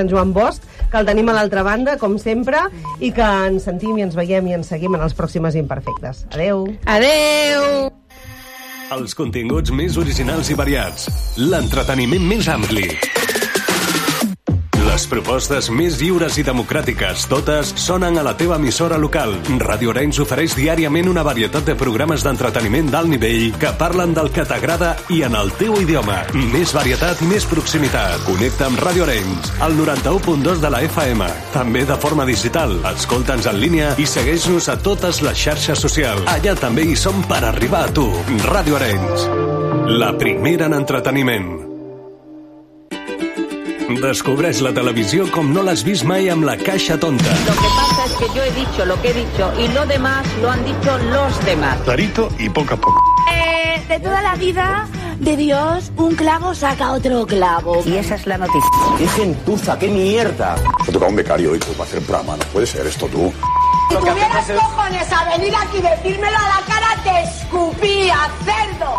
en Joan Bosch, que el tenim a l'altra banda, com sempre, i que ens sentim i ens veiem i ens seguim en els pròximes Imperfectes. Adeu! Adeu! Els continguts més originals i variats. L'entreteniment més ampli. Les propostes més lliures i democràtiques, totes sonen a la teva emissora local. Radio Arenys ofereix diàriament una varietat de programes d'entreteniment d'alt nivell que parlen del que t'agrada i en el teu idioma. Més varietat més proximitat. Connecta amb Radio Arenys, al 91.2 de la FM. També de forma digital. Escolta'ns en línia i segueix-nos a totes les xarxes socials. Allà també hi som per arribar a tu. Radio Arenys. La primera en entreteniment. Descobreix la televisió com no l'has vist mai amb la caixa tonta. Lo que pasa es que yo he dicho lo que he dicho y lo demás lo han dicho los demás. Clarito y poco a poco. Eh, de toda la vida de Dios, un clavo saca otro clavo. Y esa es la noticia. ¡Qué gentuza, qué mierda! Me toca un becario hoy para hacer programa. No puede ser esto tú. Si tuvieras cojones a venir aquí y decírmelo a la cara, te escupía, cerdo.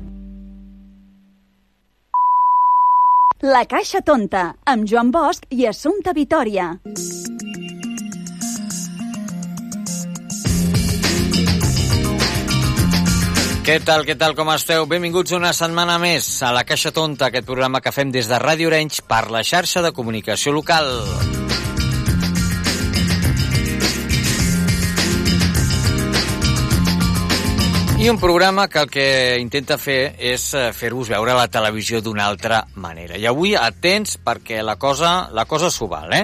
La Caixa Tonta, amb Joan Bosch i Assumpta Vitoria. Què tal, què tal, com esteu? Benvinguts una setmana més a La Caixa Tonta, aquest programa que fem des de Ràdio Orenys per la xarxa de comunicació local. I un programa que el que intenta fer és eh, fer-vos veure la televisió d'una altra manera. I avui atents perquè la cosa, la cosa s'ho val, eh?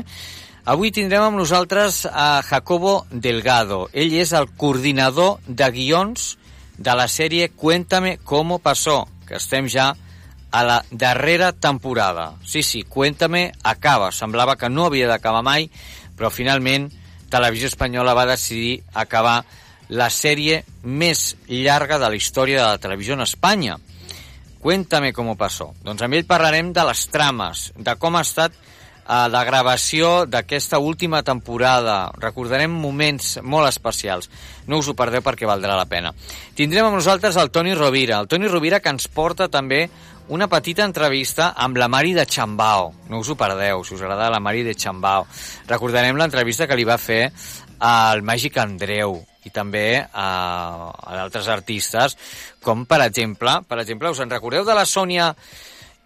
Avui tindrem amb nosaltres a Jacobo Delgado. Ell és el coordinador de guions de la sèrie Cuéntame cómo pasó, que estem ja a la darrera temporada. Sí, sí, Cuéntame acaba. Semblava que no havia d'acabar mai, però finalment Televisió Espanyola va decidir acabar la sèrie més llarga de la història de la televisió en Espanya. Cuéntame cómo pasó. Doncs amb ell parlarem de les trames, de com ha estat eh, la gravació d'aquesta última temporada. Recordarem moments molt especials. No us ho perdeu perquè valdrà la pena. Tindrem amb nosaltres el Toni Rovira. El Toni Rovira que ens porta també una petita entrevista amb la Mari de Chambao. No us ho perdeu, si us agrada la Mari de Chambao. Recordarem l'entrevista que li va fer al Màgic Andreu i també a, a d'altres artistes, com per exemple, per exemple, us en recordeu de la Sònia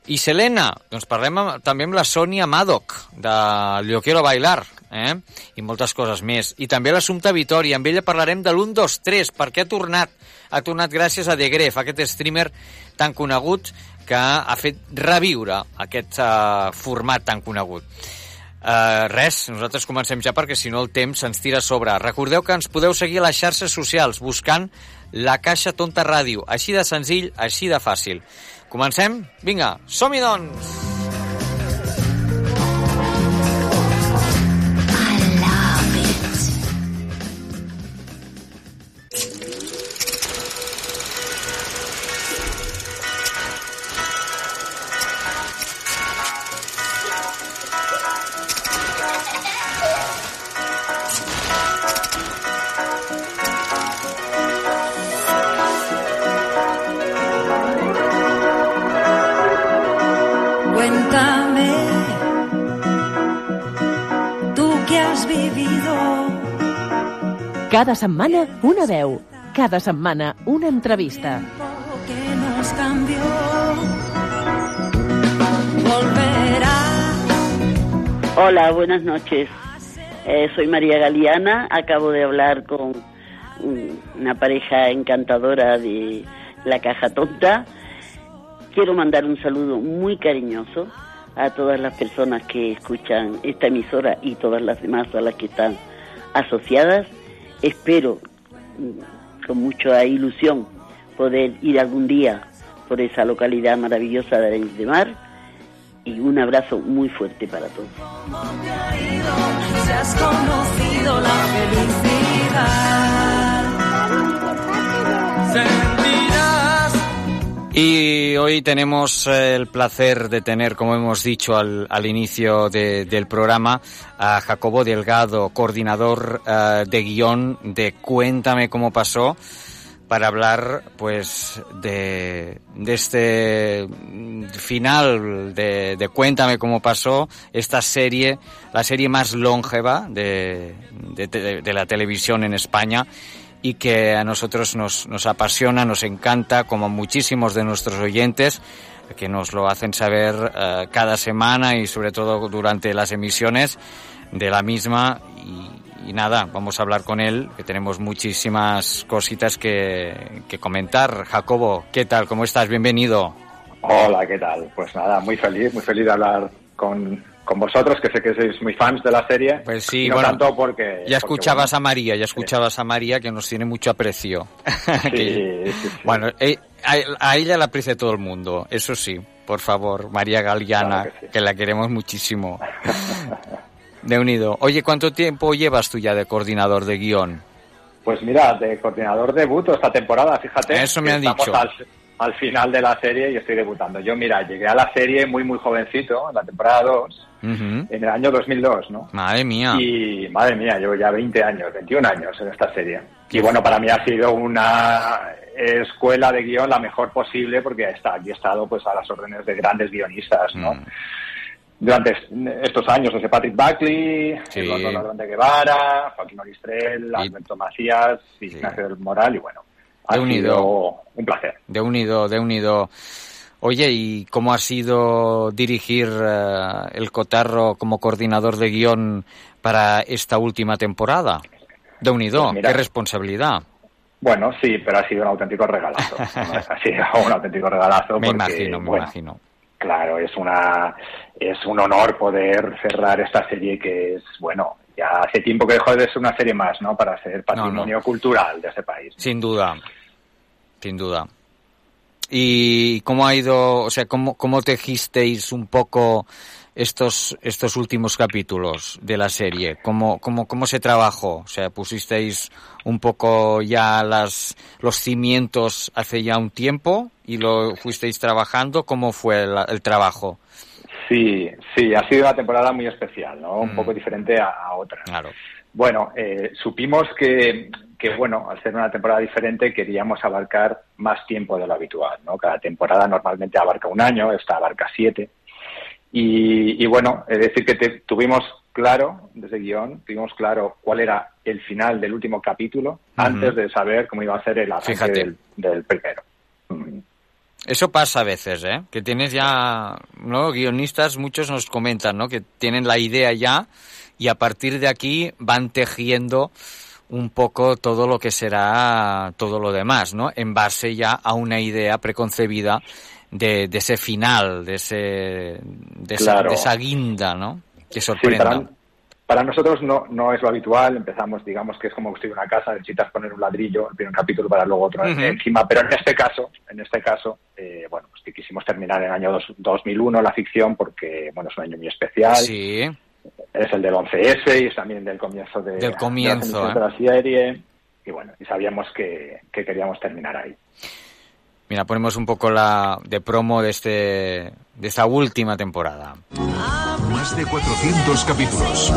i Selena? Doncs parlem amb, també amb la Sònia Madoc, de Yo Quiero Bailar, eh? i moltes coses més. I també l'Assumpta Vitoria, amb ella parlarem de l'1, 2, 3, perquè ha tornat, ha tornat gràcies a The Gref, aquest streamer tan conegut que ha fet reviure aquest uh, format tan conegut. Uh, res, nosaltres comencem ja perquè si no el temps se'ns tira a sobre. Recordeu que ens podeu seguir a les xarxes socials buscant la Caixa Tonta Ràdio. Així de senzill, així de fàcil. Comencem? Vinga, som-hi doncs! Cada setmana una veu, cada setmana una entrevista. Volverá. Hola, buenas noches. Eh, soy María Galeana. Acabo de hablar con una pareja encantadora de La Caja Tonta. Quiero mandar un saludo muy cariñoso a todas las personas que escuchan esta emisora y todas las demás a las que están asociadas. Espero mm, con mucha ilusión poder ir algún día por esa localidad maravillosa de Arenys de Mar y un abrazo muy fuerte para todos. Si has conocido la felicidad. Y hoy tenemos eh, el placer de tener, como hemos dicho al, al inicio de- del programa, a Jacobo Delgado, coordinador eh, de guion de Cuéntame cómo pasó, para hablar pues de, de este final de, de Cuéntame cómo pasó, esta serie, la serie más longeva de- de la televisión en España y que a nosotros nos, nos apasiona, nos encanta, como muchísimos de nuestros oyentes, que nos lo hacen saber eh, cada semana y sobre todo durante las emisiones de la misma. Y, y nada, vamos a hablar con él, que tenemos muchísimas cositas que, que comentar. Jacobo, ¿qué tal? ¿Cómo estás? Bienvenido. Hola, ¿qué tal? Pues nada, muy feliz, muy feliz de hablar con, con vosotros, que sé que sois muy fans de la serie. Pues sí, no bueno, tanto porque... Ya porque, escuchabas a María, ya escuchabas a María que nos tiene mucho aprecio. Sí. Bueno, eh, a, a ella la aprecia todo el mundo, eso sí, por favor, María Galeana, Claro que, la queremos muchísimo. De unido. Oye, ¿cuánto tiempo llevas tú ya de coordinador de guion? Pues mira, de coordinador debuto esta temporada, fíjate. Eso me han dicho. Al, al final de la serie y estoy debutando. Yo, mira, llegué a la serie muy, muy jovencito, en la temporada 2, En el año 2002, ¿no? Madre mía. Y madre mía, llevo ya 20 años, 21 años en esta serie. Y bueno, para mí ha sido una escuela de guion la mejor posible porque está, aquí he estado pues a las órdenes de grandes guionistas, ¿no? Mm. Durante est- estos años, desde Patrick Buckley, Sí. Eduardo de Guevara, Joaquín Oristrel, Alberto Macías, Ignacio del Moral y bueno, ha De unido. sido un placer. De unido, de unido. Oye, ¿y cómo ha sido dirigir eh, el Cotarro como coordinador de guion para esta última temporada? De unido, Pues mira. qué responsabilidad. Bueno, sí, pero ha sido un auténtico regalazo. ha sido un auténtico regalazo Me porque, imagino, me bueno, imagino. Claro, es una es un honor poder cerrar esta serie que es, bueno, ya hace tiempo que dejó de ser una serie más, ¿no? Para ser patrimonio cultural de este país. Sin duda, sin duda. ¿Y cómo ha ido, o sea, cómo, cómo tejisteis un poco estos, estos últimos capítulos de la serie? ¿Cómo, cómo, cómo se trabajó? O sea, pusisteis un poco ya las, los cimientos hace ya un tiempo y lo fuisteis trabajando. ¿Cómo fue el, el trabajo? Sí, sí, ha sido una temporada muy especial, ¿no? Un Mm. poco diferente a, a otras. Claro. Bueno, eh, supimos que, que, bueno, al ser una temporada diferente queríamos abarcar más tiempo de lo habitual, ¿no? Cada temporada normalmente abarca un año, esta abarca siete. Y, y bueno, es decir que te- tuvimos claro, desde guion, tuvimos claro cuál era el final del último capítulo antes de saber cómo iba a ser el arranque Fíjate. del, del primero. Eso pasa a veces, ¿eh? Que tienes ya, ¿no? Guionistas, muchos nos comentan, ¿no? Que tienen la idea ya y a partir de aquí van tejiendo un poco todo lo que será todo lo demás, ¿no? En base ya a una idea preconcebida de, de ese final, de ese, de esa, Claro. de esa guinda, ¿no? Que Sí, sorprenda. para, para nosotros no, no es lo habitual. Empezamos, digamos que es como construir una casa, necesitas poner un ladrillo, el primer capítulo para luego otro encima. Pero en este caso, en este caso, eh, bueno, pues que quisimos terminar en el año dos- 2001 la ficción porque, bueno, es un año muy especial. Sí, Es el del 11S y es también del comienzo de, Del comienzo, de, las emisiones de la serie. Y bueno, y sabíamos que, que queríamos terminar ahí. mira, ponemos un poco la de promo de este de esta última temporada. Más de 400 capítulos.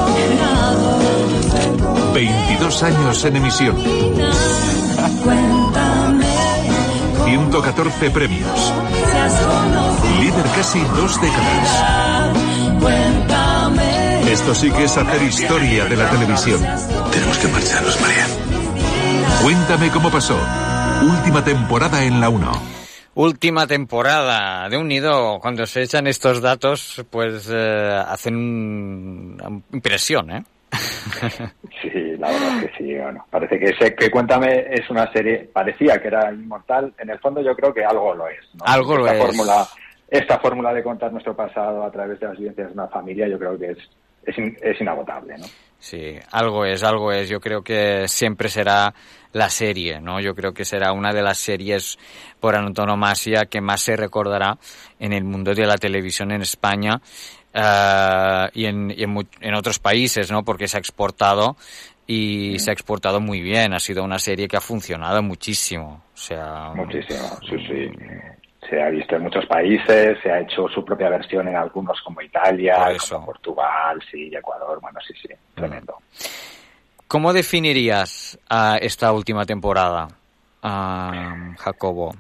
22 años en emisión. 114 premios. Líder casi dos décadas. Esto sí que es hacer historia de la televisión. Tenemos que marcharnos, María. Cuéntame cómo pasó. Última temporada en la 1. Última temporada de Unido. Cuando se echan estos datos, pues eh, hacen un- impresión, ¿eh? Sí, la verdad es que sí. Bueno, parece que sé que Cuéntame es una serie, parecía que era inmortal. En el fondo yo creo que algo lo es. ¿no? Algo lo esta es. Fórmula, esta fórmula de contar nuestro pasado a través de las vivencias de una familia yo creo que es, es, in- es inagotable. ¿no? Sí, algo es, algo es. Yo creo que siempre será la serie, ¿no? Yo creo que será una de las series por antonomasia que más se recordará en el mundo de la televisión en España eh, y, en, y en, otros países, ¿no? Porque se ha exportado y se ha exportado muy bien. Ha sido una serie que ha funcionado muchísimo. O sea, Muchísimo, sí, sí. Se ha visto en muchos países, se ha hecho su propia versión en algunos como Italia, eso. como Portugal, sí, Ecuador, bueno, sí, sí, tremendo. ¿Cómo definirías ah, esta última temporada, ah, Jacobo?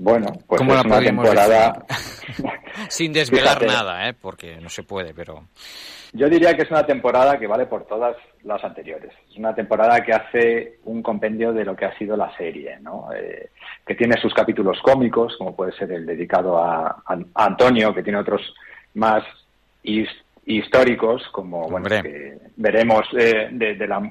Bueno, pues ¿Cómo es la una temporada... Sin desvelar Fíjate. nada, ¿eh? Porque no se puede, pero... Yo diría que es una temporada que vale por todas las anteriores. Es una temporada que hace un compendio de lo que ha sido la serie, ¿no? Eh, que tiene sus capítulos cómicos, como puede ser el dedicado a, a- a Antonio, que tiene otros más his- históricos, como bueno, que veremos eh, de, de la-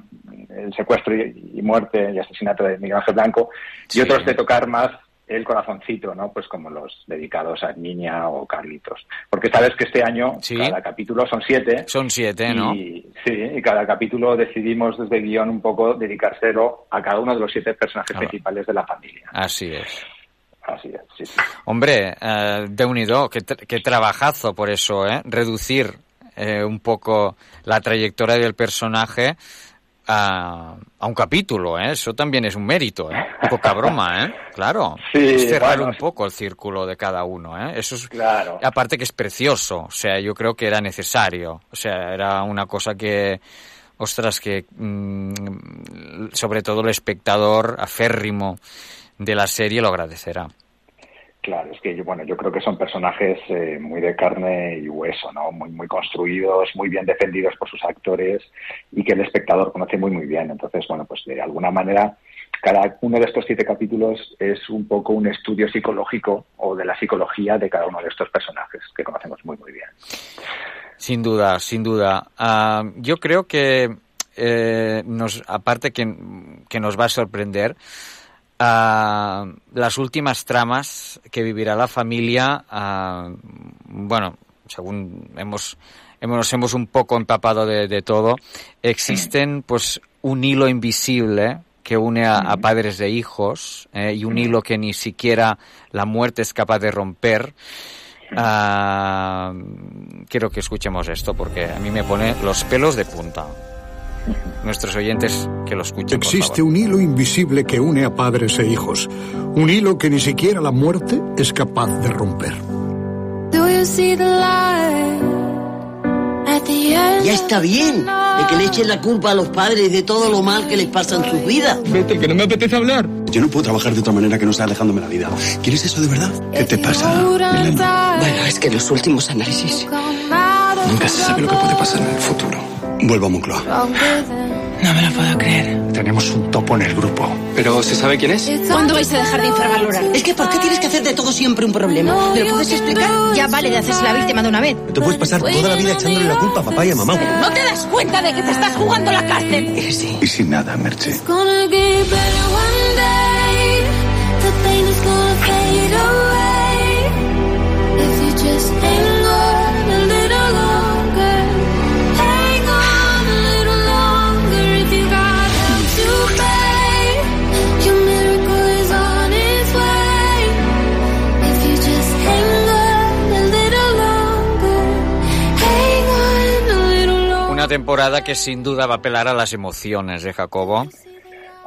el secuestro y, y muerte y asesinato de Miguel Ángel Blanco, Sí. y otros de tocar más el corazoncito, ¿no? Pues como los dedicados a Niña o Carlitos. Porque sabes que este año Sí. cada capítulo son siete. Son siete, ¿no? Sí, y cada capítulo decidimos desde guion un poco dedicárselo a cada uno de los siete personajes Ah. principales de la familia. Así es. Así es, sí, sí. Hombre, eh, de unido, qué, tra- qué trabajazo por eso, ¿eh? Reducir eh, un poco la trayectoria del personaje a, a un capítulo, ¿eh? Eso también es un mérito, ¿eh? Poca broma, ¿eh? Claro. Sí, es cerrar bueno, un poco el círculo de cada uno, ¿eh? Eso es... Claro. Aparte que es precioso, o sea, yo creo que era necesario, o sea, era una cosa que, ostras, que mm, sobre todo el espectador aférrimo de la serie lo agradecerá. Claro, es que yo, bueno, yo creo que son personajes eh, muy de carne y hueso, ¿no? Muy, muy construidos, muy bien defendidos por sus actores y que el espectador conoce muy, muy bien. Entonces, bueno, pues de alguna manera cada uno de estos siete capítulos es un poco un estudio psicológico o de la psicología de cada uno de estos personajes que conocemos muy, muy bien. Sin duda, sin duda. Ah, yo creo que, eh, nos, aparte que, que nos va a sorprender, ah, las últimas tramas que vivirá la familia, ah, bueno, según hemos, hemos, nos hemos un poco empapado de, de todo, existen pues un hilo invisible que une a, a padres de hijos eh, y un hilo que ni siquiera la muerte es capaz de romper. Ah, quiero que escuchemos esto porque a mí me pone los pelos de punta. Nuestros oyentes que lo escuchen. por Existe favor. un hilo invisible que une a padres e hijos. Un hilo que ni siquiera la muerte es capaz de romper. Ya está bien de que le echen la culpa a los padres de todo lo mal que les pasa en sus vidas. Vete, que no me apetece hablar. Yo no puedo trabajar de otra manera que no sea dejándome la vida. ¿Quieres eso de verdad? ¿Qué te pasa, Milena? Bueno, es que los últimos análisis. Nunca se sabe lo que puede pasar en el futuro. Vuelvo a Moncloa. No me lo puedo creer. Tenemos un topo en el grupo. ¿Pero se sabe quién es? ¿Cuándo vais a dejar de infravalorar? Es que ¿por qué tienes que hacer de todo siempre un problema? ¿Me lo puedes explicar? Ya vale de hacerse la víctima de una vez. Te puedes pasar toda la vida echándole la culpa a papá y a mamá. ¿No te das cuenta de que te estás jugando la cárcel? Y sin nada, Merche. Temporada que sin duda va a apelar a las emociones de Jacobo.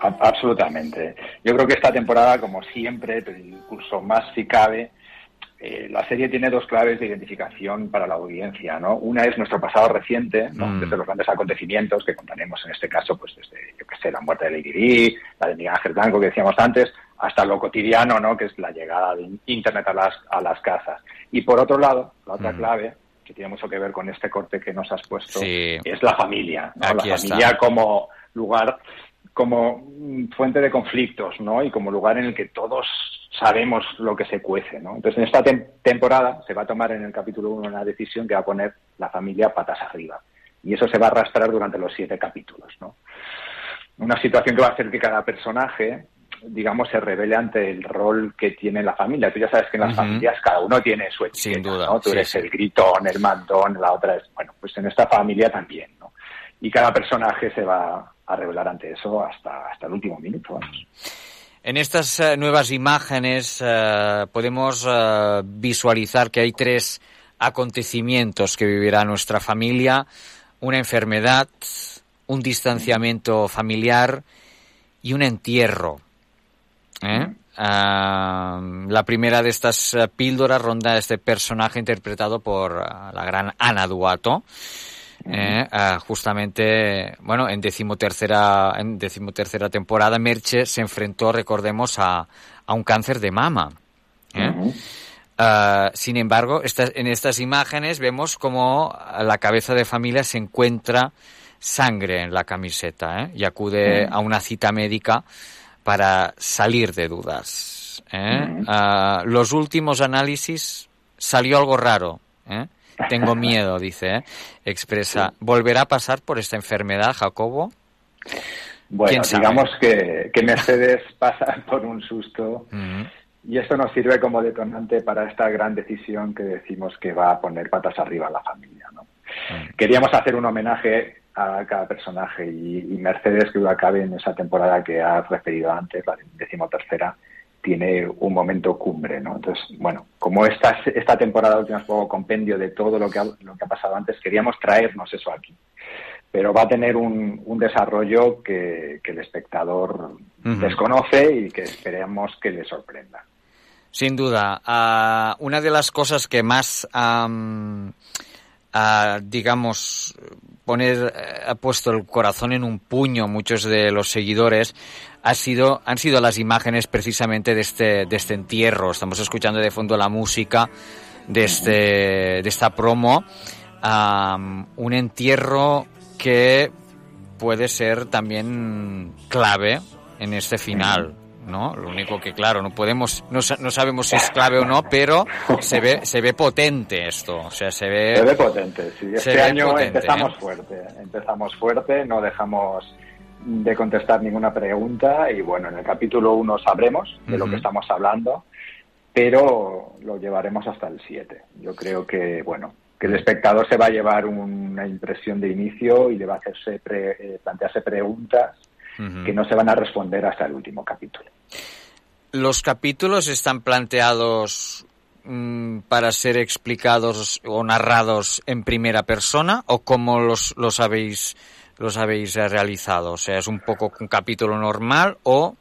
A- Absolutamente. Yo creo que esta temporada, como siempre, pero incluso más si cabe, eh, la serie tiene dos claves de identificación para la audiencia, ¿no? Una es nuestro pasado reciente, ¿no? Mm. desde los grandes acontecimientos que contaremos en este caso, pues desde, yo qué sé, la muerte de Lady Di, la de Miguel Ángel Blanco que decíamos antes, hasta lo cotidiano, ¿no? Que es la llegada de Internet a las, a las casas. Y por otro lado, la otra Mm. clave que tiene mucho que ver con este corte que nos has puesto, Sí. es la familia, ¿no? La está. familia como lugar como fuente de conflictos, ¿no? Y como lugar en el que todos sabemos lo que se cuece, ¿no? Entonces, en esta tem- temporada se va a tomar en el capítulo 1 una decisión que va a poner la familia patas arriba. Y eso se va a arrastrar durante los siete capítulos, ¿no? Una situación que va a hacer que cada personaje, digamos, se revele ante el rol que tiene la familia. Tú ya sabes que en las familias cada uno tiene su etiqueta, Sin duda, ¿no? Tú sí, eres sí. el gritón, el mandón, la otra es... Bueno, pues en esta familia también, ¿no? y cada personaje se va a revelar ante eso hasta, hasta el último minuto. Vamos. En estas uh, nuevas imágenes uh, podemos uh, visualizar que hay tres acontecimientos que vivirá nuestra familia, una enfermedad, un distanciamiento familiar y un entierro. ¿Eh? la primera de estas píldoras ronda este personaje interpretado por la gran Ana Duato. Eh, uh, justamente, bueno, en decimotercera, en decimotercera temporada, Merche se enfrentó, recordemos, a, a un cáncer de mama. ¿eh? Uh -huh. uh, sin embargo, estas, en estas imágenes vemos como la cabeza de familia se encuentra sangre en la camiseta ¿eh? y acude a una cita médica para salir de dudas. los últimos análisis salió algo raro. ¿eh? Tengo miedo, dice, ¿eh? expresa. ¿Volverá a pasar por esta enfermedad, Jacobo? Bueno, digamos que, que, Mercedes pasa por un susto uh -huh. y esto nos sirve como detonante para esta gran decisión que decimos que va a poner patas arriba a la familia. ¿no? Uh -huh. Queríamos hacer un homenaje a cada personaje y, y Mercedes, que acabe en esa temporada que has referido antes, la decimotercera, tiene un momento cumbre, ¿no? Entonces, bueno, como esta, esta temporada última poco compendio de todo lo que, ha, lo que ha pasado antes, queríamos traernos eso aquí. Pero va a tener un, un desarrollo que, que, el espectador uh -huh. desconoce y que esperemos que le sorprenda. Sin duda. Uh, una de las cosas que más, um, uh, digamos, poner, ha puesto el corazón en un puño muchos de los seguidores ha sido, han sido las imágenes precisamente de este, de este entierro. Estamos escuchando de fondo la música de, este, de esta promo. Un entierro que puede ser también clave en este final. ¿No? Lo único que, claro, no podemos, no, no, sabemos si es clave o no, pero se ve, se ve potente esto, o sea, se ve... Se ve potente, sí. Este año potente, empezamos ¿eh? fuerte, empezamos fuerte, no dejamos de contestar ninguna pregunta y bueno, en el capítulo 1 sabremos de uh -huh. lo que estamos hablando, pero lo llevaremos hasta el 7. Yo creo que, bueno, que el espectador se va a llevar una impresión de inicio y le va a hacerse pre, eh, plantearse preguntas uh -huh. que no se van a responder hasta el último capítulo. ¿Los capítulos están planteados mmm, para ser explicados o narrados en primera persona o cómo los, los habéis los habéis realizado? O sea, ¿es un poco un capítulo normal o,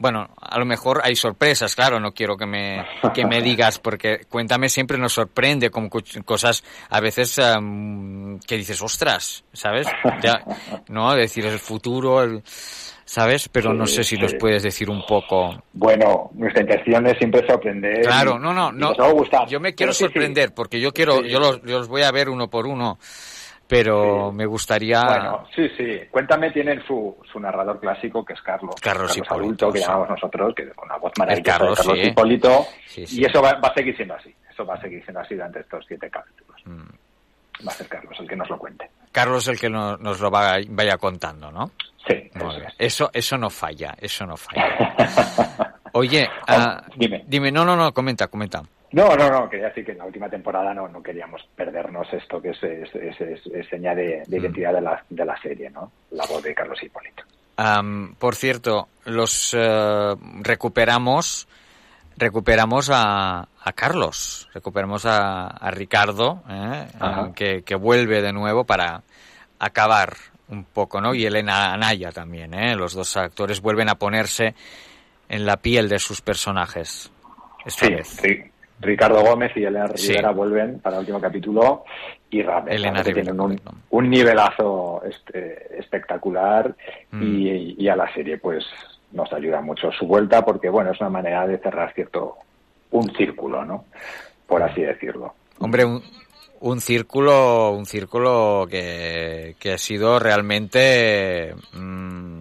bueno, a lo mejor hay sorpresas, claro, no quiero que me, que me digas, porque Cuéntame siempre nos sorprende con cosas a veces um, que dices, ostras, ¿sabes? Ya, ¿no? Decir el futuro, el, ¿sabes? Pero no sé si nos puedes decir un poco. Bueno, nuestra intención es siempre sorprender. Claro, no, no, no. Yo me quiero sorprender, porque yo quiero, yo los, yo los voy a ver uno por uno pero sí. me gustaría... Bueno, sí, sí. Cuéntame tienen su, su narrador clásico, que es Carlos. Carlos, Carlos Hipólito, adulto, que llamamos nosotros, que con la voz maravillosa Carlos, de Carlos sí. Hipólito. Sí, y eso va, va, a seguir siendo así. Eso va a seguir siendo así durante estos siete capítulos. Mm. Va a ser Carlos el que nos lo cuente. Carlos el que no, nos lo va, vaya contando, ¿no? Sí. Eso, eso, eso, no falla, eso no falla. Oye, uh, dime. Dime, no, no, no, comenta, comenta. No, no, no, quería decir que en la última temporada no, no queríamos perdernos esto que es, es, es, es señal de, de, identidad de la, de la serie, ¿no? La voz de Carlos Hipólito. Um, por cierto, los uh, recuperamos recuperamos a, a, Carlos, recuperamos a, a Ricardo, ¿eh? que, que, vuelve de nuevo para acabar un poco, ¿no? Y Elena Anaya también, ¿eh? Los dos actores vuelven a ponerse en la piel de sus personajes. Esta sí, vez. sí. Ricardo Gómez y Elena Rivera vuelven para el último capítulo y Elena que tienen un, un, nivelazo este, espectacular mm. y, y, a la serie pues nos ayuda mucho su vuelta porque bueno es una manera de cerrar cierto un círculo no por así decirlo. Hombre un, un círculo un círculo que, que ha sido realmente mmm,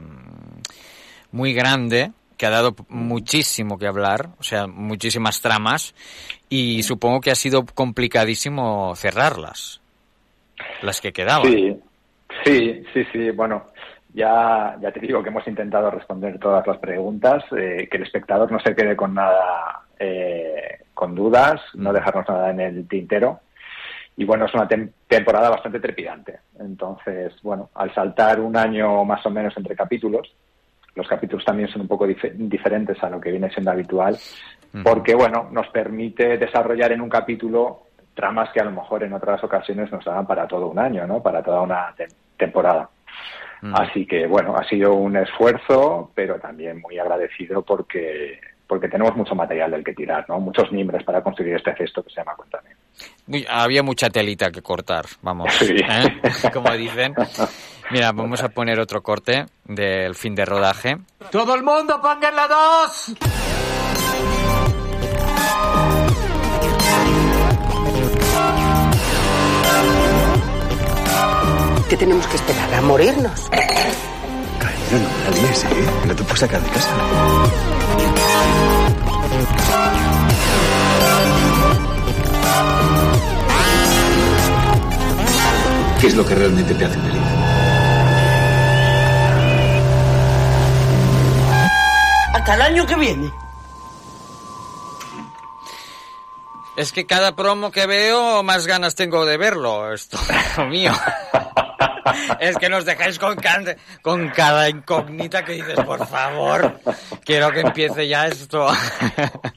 muy grande que ha dado muchísimo que hablar, o sea, muchísimas tramas, y supongo que ha sido complicadísimo cerrarlas, las que quedaban. Sí, sí, sí, sí, bueno, ya, ya te digo que hemos intentado responder todas las preguntas, eh, que el espectador no se quede con nada, eh, con dudas, no dejarnos nada en el tintero. y bueno, es una tem- temporada bastante trepidante. Entonces, bueno, al saltar un año más o menos entre capítulos, los capítulos también son un poco dif- diferentes a lo que viene siendo habitual, porque bueno, nos permite desarrollar en un capítulo tramas que a lo mejor en otras ocasiones nos daban para todo un año, ¿no? Para toda una tem- temporada. Así que bueno, ha sido un esfuerzo, pero también muy agradecido porque porque tenemos mucho material del que tirar, ¿no? Muchos mimbres para construir este cesto que se llama Cuéntame. Uy, había mucha telita que cortar, vamos. Sí. ¿eh? Como dicen. Mira, vamos a poner otro corte del fin de rodaje. ¡Todo el mundo pongan la dos! ¿Qué tenemos que esperar? ¿A morirnos? No me la líes, ¿eh? Que no te puedes sacar de casa. ¿Qué es lo que realmente te hace feliz? Hasta el año que viene. Es que cada promo que veo, más ganas tengo de verlo. Esto, hijo mío. Es que nos dejáis con, can- con cada incógnita que dices, por favor, quiero que empiece ya esto.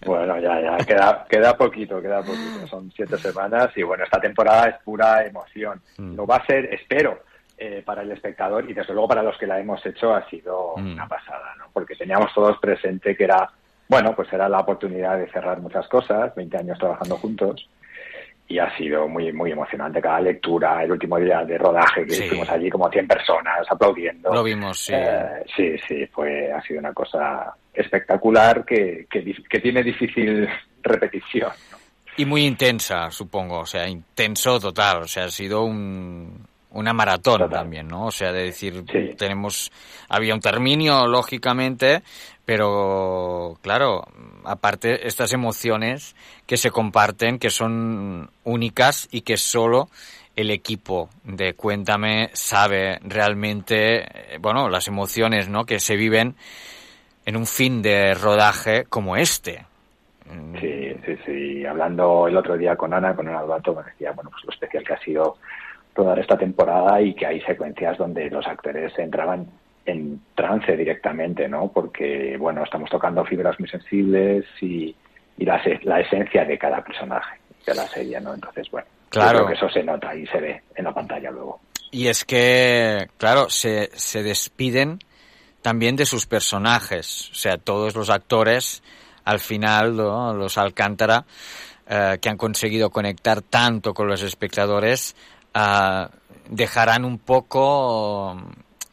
Bueno, ya, ya, queda, queda poquito, queda poquito. Son siete semanas y bueno, esta temporada es pura emoción. Lo va a ser, espero, eh, para el espectador y desde luego para los que la hemos hecho ha sido una pasada, ¿no? Porque teníamos todos presente que era, bueno, pues era la oportunidad de cerrar muchas cosas, 20 años trabajando juntos y ha sido muy muy emocionante cada lectura, el último día de rodaje que Sí. estuvimos allí como 100 personas aplaudiendo. Lo vimos, sí. Eh, sí, sí, fue, ha sido una cosa espectacular que, que, que tiene difícil repetición. Y muy intensa, supongo, o sea, intenso total, o sea, ha sido un, una maratón también, ¿no? O sea, de decir, tenemos, había un terminio, lógicamente, pero claro, aparte estas emociones que se comparten, que son únicas y que solo el equipo de Cuéntame sabe realmente, eh, bueno, las emociones, ¿no? Que se viven en un fin de rodaje como este. Sí, sí, sí. Hablando el otro día con Ana, con Ana Albato, me decía, bueno, pues lo especial que ha sido toda esta temporada y que hay secuencias donde los actores entraban en trance directamente, ¿no? Porque, bueno, estamos tocando fibras muy sensibles y, y la, la esencia de cada personaje de la serie, ¿no? Entonces, bueno, Claro. creo que eso se nota y se ve en la pantalla luego. Y es que, claro, se, se despiden también de sus personajes. O sea, todos los actores, al final, ¿no? los Alcántara, eh, que han conseguido conectar tanto con los espectadores, ah, dejarán un poco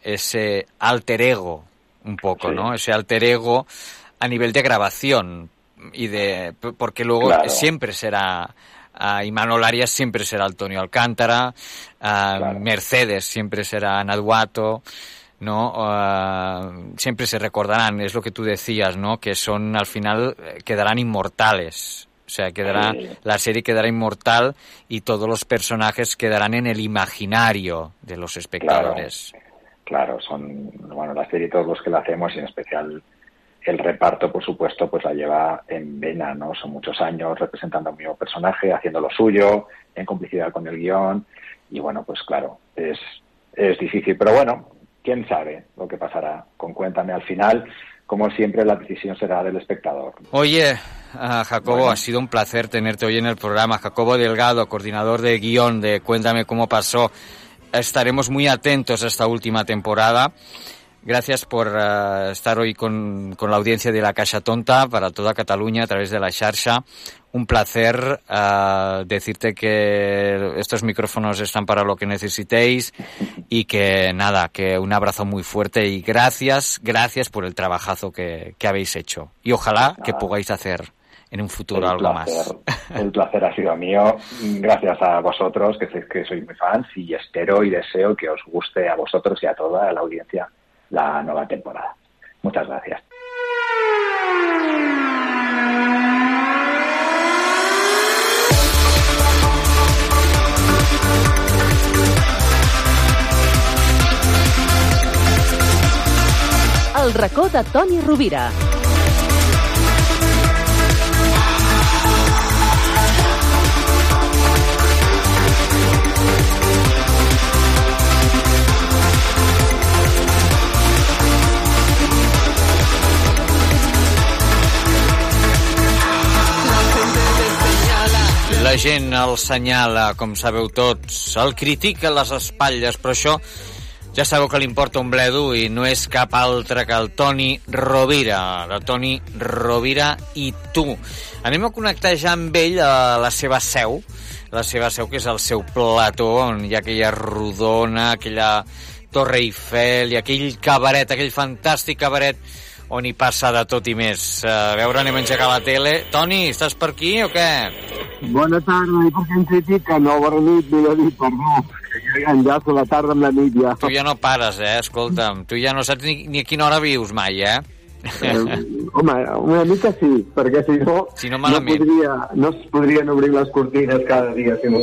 ese alter ego, un poco, Sí. ¿no? Ese alter ego a nivel de grabación y de porque luego Claro. siempre será ah, Imanol Arias siempre será Antonio Alcántara, Mercedes siempre será Naduato, ¿no? Ah, siempre se recordarán, es lo que tú decías, ¿no? Que son, al final, eh, quedarán inmortales. O sea, quedará, la serie quedará inmortal y todos los personajes quedarán en el imaginario de los espectadores. Claro, son, bueno, la serie todos los que la hacemos y en especial el reparto, por supuesto, pues la lleva en vena, ¿no? Son muchos años representando a un mismo personaje, haciendo lo suyo, en complicidad con el guion y bueno, pues claro, es, es difícil, pero bueno, quién sabe lo que pasará con Cuéntame al final. Como siempre, la decisión será del espectador. Oye, ah, Jacobo, ha sido un placer tenerte hoy en el programa. Jacobo Delgado, coordinador de guion de Cuéntame cómo pasó. Estaremos muy atentos a esta última temporada. Gracias por ah, estar hoy con, con la audiencia de La Caixa Tonta para toda Cataluña a través de la Xarxa. Un placer ah, decirte que estos micrófonos están para lo que necesitéis y que nada, que un abrazo muy fuerte y gracias, gracias por el trabajazo que, que habéis hecho. Y ojalá que podáis hacer en un futuro El algo placer, más. El placer ha sido mío. Gracias a vosotros, que sé que sois muy fans, y espero y deseo que os guste a vosotros y a toda la audiencia la nueva temporada. Muchas gracias. El racó de Toni Rovira. La gent el senyala, com sabeu tots, el critica a les espatlles, però això ja sabeu que li importa un bledo i no és cap altre que el Toni Rovira, de Toni Rovira i tu. Anem a connectar ja amb ell a la seva seu, la seva seu que és el seu plató, on hi ha aquella rodona, aquella Torre Eiffel i aquell cabaret, aquell fantàstic cabaret on hi passa de tot i més. A veure, anem a engegar la tele. Toni, estàs per aquí o què? Bona tarda, i perquè em critica, no, bona nit, millor dit, perdó. Enllaço la tarda amb la nit ja. Tu ja no pares, eh? Escolta'm, tu ja no saps ni, ni a quina hora vius mai, eh? Eh, home, una mica sí, perquè si no, Si no, no, podria, no es podrien obrir les cortines cada dia si no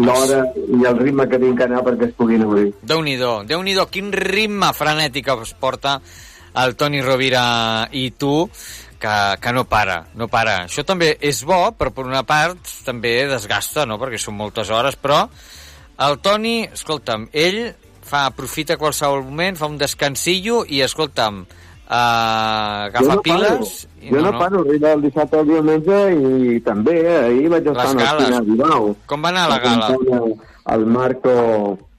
l'hora i el ritme que tinc que anar perquè es puguin obrir. Déu-n'hi-do, déu nhi déu quin ritme frenètic es porta el Toni Rovira i tu, que, que no para, no para. Això també és bo, però per una part també desgasta, no?, perquè són moltes hores, però el Toni, escolta'm, ell fa, aprofita qualsevol moment, fa un descansillo i, escolta'm, uh, agafa jo no piles... Paro. Jo no, no paro, arriba el dissabte al diumenge i també, eh, ahir vaig estar Les al gales. Cine Bilbao. Com va anar la gala? Acompanya El Marco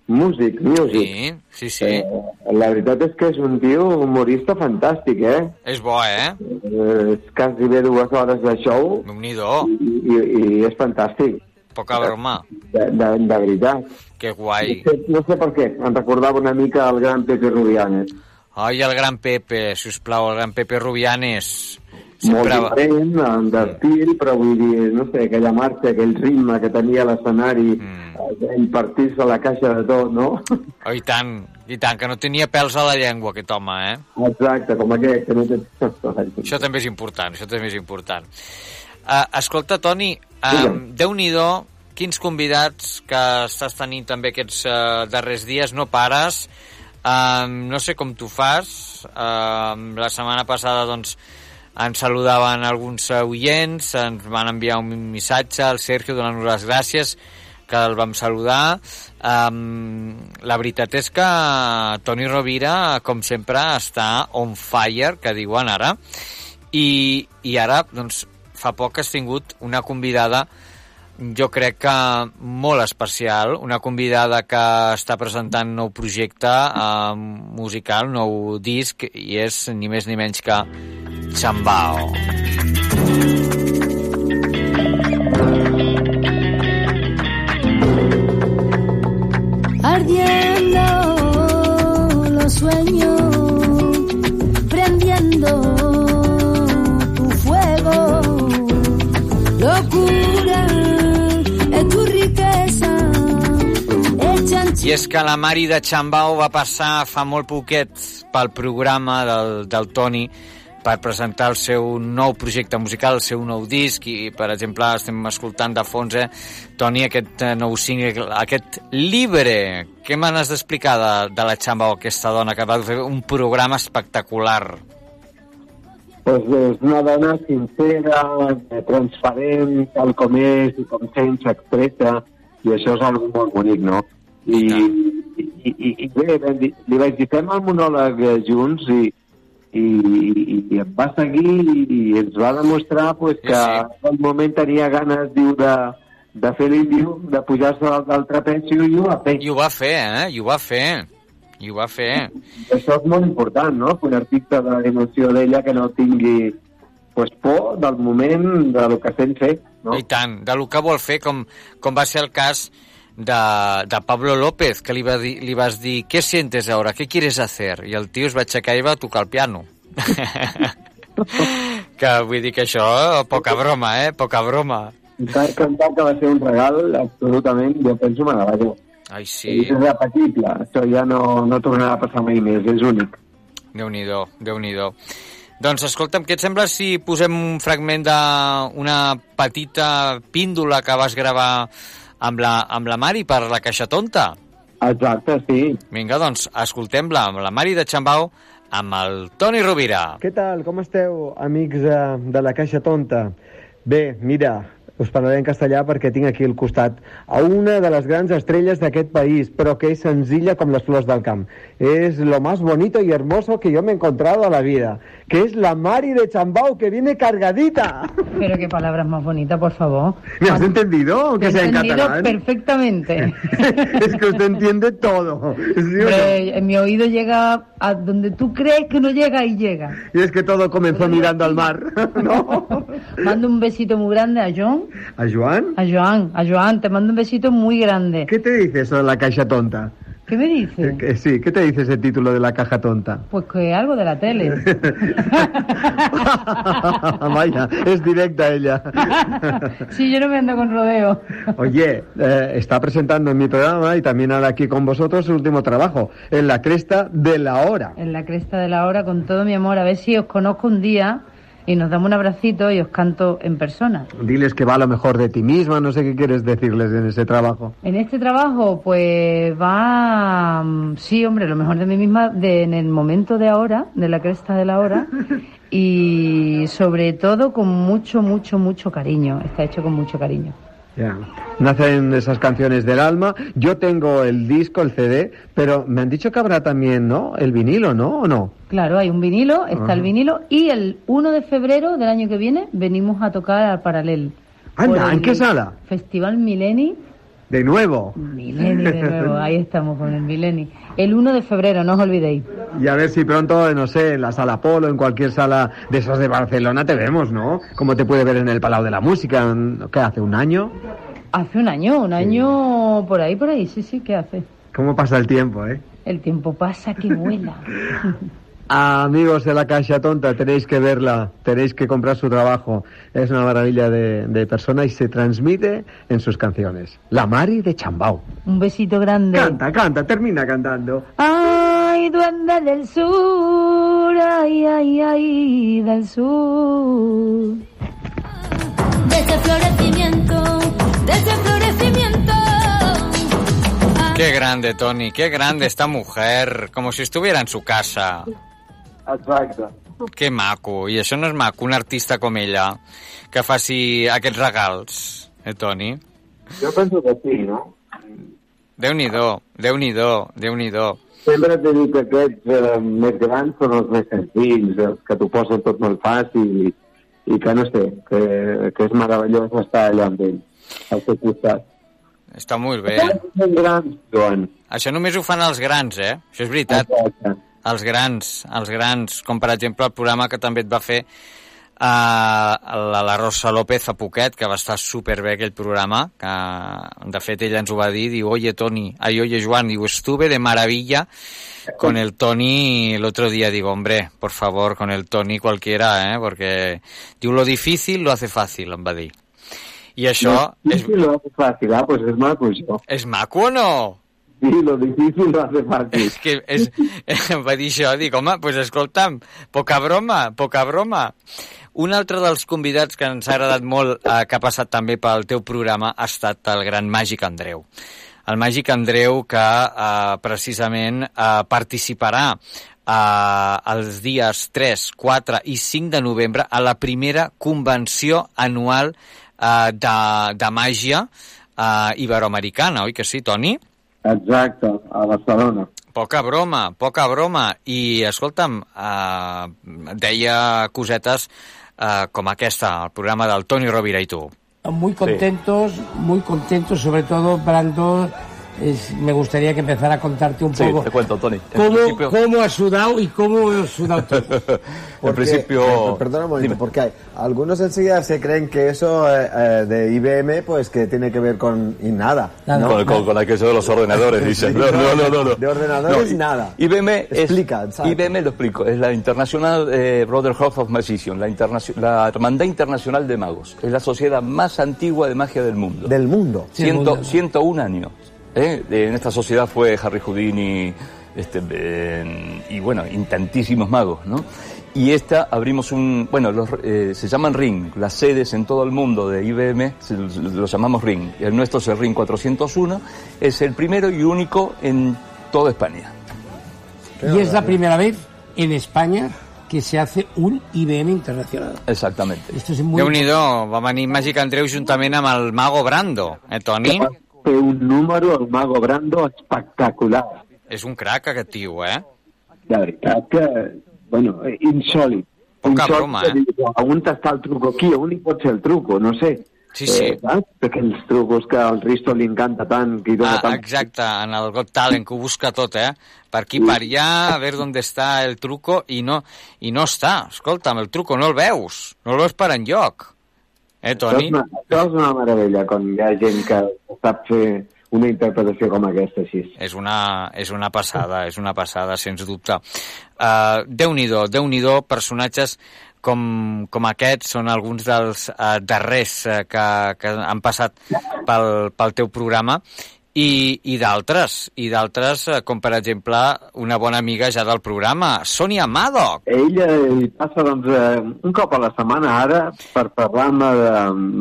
Music, Music. Sí, sí, sí. Eh, la veritat és que és un tio humorista fantàstic, eh? És bo, eh? eh és quasi bé dues hores de show Déu-n'hi-do, i, i, i és fantàstic, poca broma. de, de, de veritat. Que guai. No sé, no sé per què, em recordava una mica el gran Pepe Rubianes. Ai, el gran Pepe, si us plau, el gran Pepe Rubianes. Molt Sempre... diferent, en d'estil, però vull dir, no sé, aquella marxa, aquell ritme que tenia l'escenari, mm. impartir-se la caixa de tot, no? Oh, i tant, i tant, que no tenia pèls a la llengua, aquest home, eh? Exacte, com aquest, que no té... Això també és important, això també és important. Uh, escolta, Toni, um, Déu-n'hi-do, quins convidats que estàs tenint també aquests uh, darrers dies, no pares, um, no sé com tu fas, um, la setmana passada, doncs, ens saludaven alguns oients, ens van enviar un missatge al Sergio donant-nos les gràcies, que el vam saludar. Um, la veritat és que Toni Rovira, com sempre, està on fire, que diuen ara, i, i ara, doncs, fa poc has tingut una convidada jo crec que molt especial, una convidada que està presentant nou projecte eh, musical, nou disc, i és ni més ni menys que Chambao. Ardiendo los sueños, prendiendo I és que la Mari de Chambao va passar fa molt poquet pel programa del, del Toni per presentar el seu nou projecte musical, el seu nou disc, i, per exemple, estem escoltant de fons, eh, Toni, aquest eh, nou single, aquest Libre. Què me n'has d'explicar de, de la Chambao, aquesta dona que va fer un programa espectacular? Pues és una dona sincera, transparent, tal com és i com sent s'expressa, i això és algo molt bonic, no? I, i, i, i bé, vam dir- li vaig dir, fem el monòleg eh, junts i, i, i, i em va seguir i, i ens va demostrar pues, que en un moment tenia ganes, diu, de, de fer l'índio, de pujar-se dalt del trapeci i ho va fer. I ho va fer, eh? I ho va fer. I ho va fer. Això és molt important, no? Que un artista de dimensió d'ella que no tingui pues, por del moment de lo que sent fer. No? I tant, de lo que vol fer, com, com va ser el cas de, de Pablo López, que li, va dir, li vas dir, què sientes ahora, què quieres hacer? I el tio es va aixecar i va tocar el piano. que vull dir que això, poca broma, eh? Poca broma. Va cantar que va ser un regal, absolutament, jo penso meravellós. Ai, És sí, irrepetible, això ja no, no tornarà a passar mai més, és únic. Déu-n'hi-do, déu nhi déu Doncs escolta'm, què et sembla si posem un fragment d'una petita píndola que vas gravar amb la, amb la Mari per la Caixa Tonta? Exacte, sí. Vinga, doncs, escoltem-la amb la Mari de Xambau amb el Toni Rovira. Què tal? Com esteu, amics de, de la Caixa Tonta? Bé, mira, us parlaré en castellà perquè tinc aquí al costat a una de les grans estrelles d'aquest país, però que és senzilla com les flors del camp. Es lo más bonito y hermoso que yo me he encontrado a la vida, que es la Mari de Chambao, que viene cargadita. Pero qué palabras más bonitas, por favor. ¿Me has entendido? He sea en catalán. perfectamente. es que usted entiende todo. ¿sí o no? En mi oído llega a donde tú crees que no llega y llega. Y es que todo comenzó mirando al mar. Mando un besito muy grande a John, ¿A Joan? a Joan, a Joan, te mando un besito muy grande. ¿Qué te dice eso de la caja tonta? ¿Qué me dice? Eh, que- Sí, ¿qué te dice ese título de la caja tonta? Pues que algo de la tele. Vaya, es directa ella. sí, yo no me ando con rodeo. Oye, eh, está presentando en mi programa y también ahora aquí con vosotros su último trabajo, en la cresta de la hora. En la cresta de la hora, con todo mi amor, a ver si os conozco un día y nos damos un abracito y os canto en persona. Diles que va lo mejor de ti misma, no sé qué quieres decirles en ese trabajo. En este trabajo, pues va, mm, sí, hombre, lo mejor de mí misma de, en el momento de ahora, de la cresta de la hora, y sobre todo con mucho, mucho, mucho cariño. Está hecho con mucho cariño. Ya. Nacen esas canciones del alma. Yo tengo el disco, el CD, pero me han dicho que habrá también, ¿no? El vinilo, ¿no? ¿O no? Claro, hay un vinilo, está Ajá. el vinilo, y el 1 de febrero del año que viene venimos a tocar al Paralel. Anda, ¿en qué sala? Festival Mileni. De nuevo. Mileni de nuevo, ahí estamos con el Mileni. El 1 de febrero, no os olvidéis. Y a ver si pronto, no sé, en la sala Polo, en cualquier sala de esas de Barcelona te vemos, ¿no? Como te puede ver en el Palau de la Música, ¿qué hace? ¿Un año? Hace un año, un año por ahí, por ahí, sí, sí, ¿qué hace? ¿Cómo pasa el tiempo, eh? El tiempo pasa que vuela. Amigos de la Caixa Tonta, tenéis que verla, tenéis que comprar su trabajo. Es una maravilla de, de persona y se transmite en sus canciones. La Mari de Chambao. Un besito grande. Canta, canta, termina cantando. Ay, duende del sur, ay, ay, ay, del sur. De ese florecimiento, de ese florecimiento. Qué grande, Tony, qué grande esta mujer, como si estuviera en su casa. Exacte. Que maco, i això no és maco, un artista com ella, que faci aquests regals, eh, Toni? Jo penso que sí, no? Déu-n'hi-do, Déu-n'hi-do, Déu-n'hi-do. Sempre t'he dit que aquests eh, més grans són els més senzills, els que t'ho posen tot molt fàcil i, i que no sé, que, que és meravellós estar allà amb ell, al seu costat. Està molt bé. Grans, Joan. Això només ho fan els grans, eh? Això és veritat. Exacte. Els grans, els grans, com per exemple el programa que també et va fer uh, la, la Rosa López fa poquet, que va estar superbé aquell programa, que de fet ella ens ho va dir, diu, oye Toni, ay, oye Joan, diu, estuve de maravilla con el Tony el otro día, digo, hombre, por favor, con el Tony cualquiera, eh, porque diu, lo difícil lo hace fácil, em va dir. I això Lo és, lo hace fácil, ah, pues es maco això. és maco o no? Sí, lo difícil lo hace fácil. És que és, em va dir això, dic, home, doncs escolta'm, poca broma, poca broma. Un altre dels convidats que ens ha agradat molt, eh, que ha passat també pel teu programa, ha estat el gran Màgic Andreu. El Màgic Andreu que eh, precisament eh, participarà eh, els dies 3, 4 i 5 de novembre a la primera convenció anual eh, de, de màgia eh, iberoamericana, oi que sí, Toni? Exacte, a Barcelona. Poca broma, poca broma. I, escolta'm, eh, deia cosetes eh, com aquesta, el programa del Toni Rovira i tu. Muy contentos, muy contentos, sobre todo Brando. Es- me gustaría que empezara a contarte un Sí, poco te cuento, Tony. Cómo, principio- cómo has sudado y cómo has sudado tú. en Porque- principio... eh, Perdona un momento, porque hay- algunos enseguida se creen que eso eh, eh, de IBM, pues que tiene que ver con y nada. ¿no? Con, con- con aquello de los ordenadores, dices. No, no, no, no, no. De ordenadores, No, nada. IBM es, Explica, exacto. IBM lo explico, es la International eh, Brotherhood of Magicians, la, la Hermandad Internacional de Magos. Es la sociedad más antigua de magia del mundo. Del mundo. Ciento, 101 años. ¿Eh? En esta sociedad fue Harry Houdini este, eh, y bueno, y tantísimos magos, ¿no? Y esta abrimos un, bueno, los, eh, se llaman Ring, las sedes en todo el mundo de IBM se- lo llamamos Ring. El nuestro es el Ring 401, es el primero y único en toda España. y es la primera vez en España que se hace un IBM internacional. Exactamente. Esto es muy Déu-n'hi-do, va venir Màgic Andreu juntament amb el Mago Brando, eh, Toni? Té un número, el Mago Brando, espectacular. És un crac, aquest tio, eh? De veritat que, bueno, insòlid. Poca Insòlid broma, eh? dius, On està el truco aquí? On hi pot ser el truco? No sé. Sí, sí. Eh, saps? Aquells trucos que al Risto li encanta tant, que Ah, tant... exacte, en el Got Talent, que ho busca tot, eh? Per aquí, per allà, a veure on està el truco, i no, i no està. Escolta'm, el truco no el veus, no el veus per enlloc. Eh, Això Toni? és, una, això és una meravella, quan hi ha gent que sap fer una interpretació com aquesta, així. És una, és una passada, és una passada, sens dubte. Uh, Déu-n'hi-do, déu nhi personatges com, com aquests són alguns dels uh, darrers uh, que, que han passat pel, pel teu programa i, i d'altres, i d'altres, eh, com per exemple una bona amiga ja del programa, Sònia Madoc. Ella hi passa doncs, eh, un cop a la setmana ara per parlar-me de,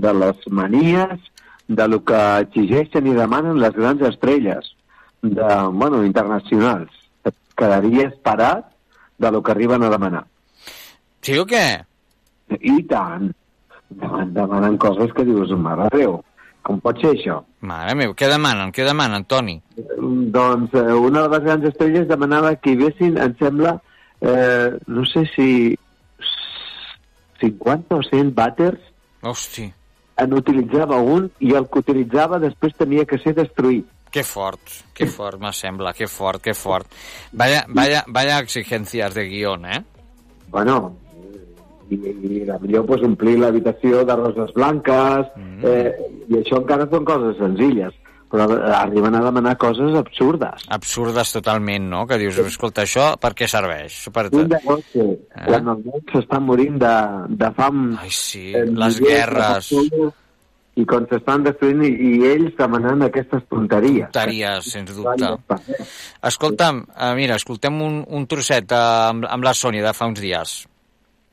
de les manies, de lo que exigeixen i demanen les grans estrelles de, bueno, internacionals. Et quedaries parat de lo que arriben a demanar. Sí o què? I tant. Deman- Demanen coses que dius, mare de Déu, com pot ser això? Mare meva, què demanen? Què demanen, Toni? Doncs eh, una de les grans estrelles demanava que hi vessin, em sembla, eh, no sé si 50 o 100 vàters Hosti, en utilitzava un i el que utilitzava després tenia que ser destruït. que fort, que fort, me sembla, que fort, que fort. Vaya, vaya, vaya exigencias de guión, eh? Bueno, i, i la millor pues, omplir l'habitació de roses blanques, Mm. eh, i això encara són coses senzilles, però arriben a demanar coses absurdes. Absurdes totalment, no? Que dius, escolta, això per què serveix? Per... Un negoci, eh? quan el món s'està morint de, de fam... Ai, sí, eh, les guerres. I quan s'estan destruint i, i ells demanant aquestes tonteries. Tonteries, sens dubte. Escolta'm, eh, mira, escoltem un, un trosset eh, amb, amb la Sònia de fa uns dies.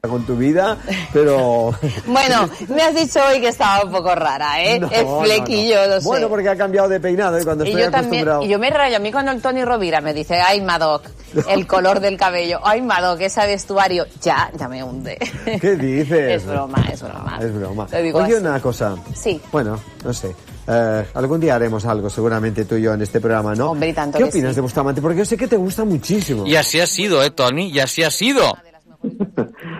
Con tu vida, pero... Bueno, me has dicho hoy que estaba un poco rara, ¿eh? No, el no, flequillo, no, sé. Bueno, porque ha cambiado de peinado y cuando y estoy yo también, acostumbrado... y yo me rayo a mí cuando el Tony Rovira me dice, ay Madoc, el color del cabello, ay Madoc, ese vestuario, ya, ya me hunde. ¿Qué dices? Es broma, es broma. Es broma. Lo digo Oye, así. una cosa. Sí. Bueno, no sé. Eh, algún día haremos algo, seguramente tú y yo, en este programa, ¿no? Hombre, y tanto ¿Qué que opinas sí. de Bustamante? Porque yo sé que te gusta muchísimo. Y así ha sido, ¿eh, Tony? Y así ha sido.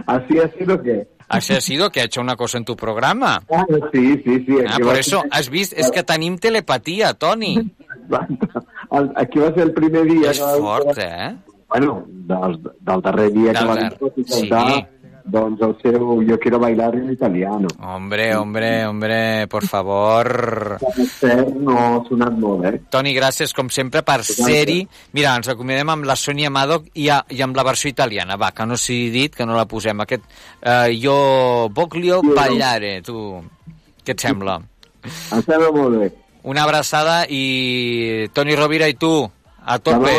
¿Así ha sido qué? Así ha sido que ha hecho una cosa en tu programa. Ah, sí, sí, sí. Ah, por va- eso, has visto, es que tenim telepatia, Toni. Aquí va ser el primer dia... És que va- fort, eh? Bueno, del, del darrer dia que Del va dar- sí. Doncs el seu Yo quiero bailar en italiano. Hombre, hombre, hombre, por favor. No ha sonat molt, eh? Toni, gràcies, com sempre, per ser-hi. Mira, ens acomiadem amb la Sònia Madoc i, a, i amb la versió italiana. Va, que no sigui dit, que no la posem. Aquest, eh, jo voglio ballare, tu. Què et sembla? Em sembla molt bé. Una abraçada i Toni Rovira i tu, a tope.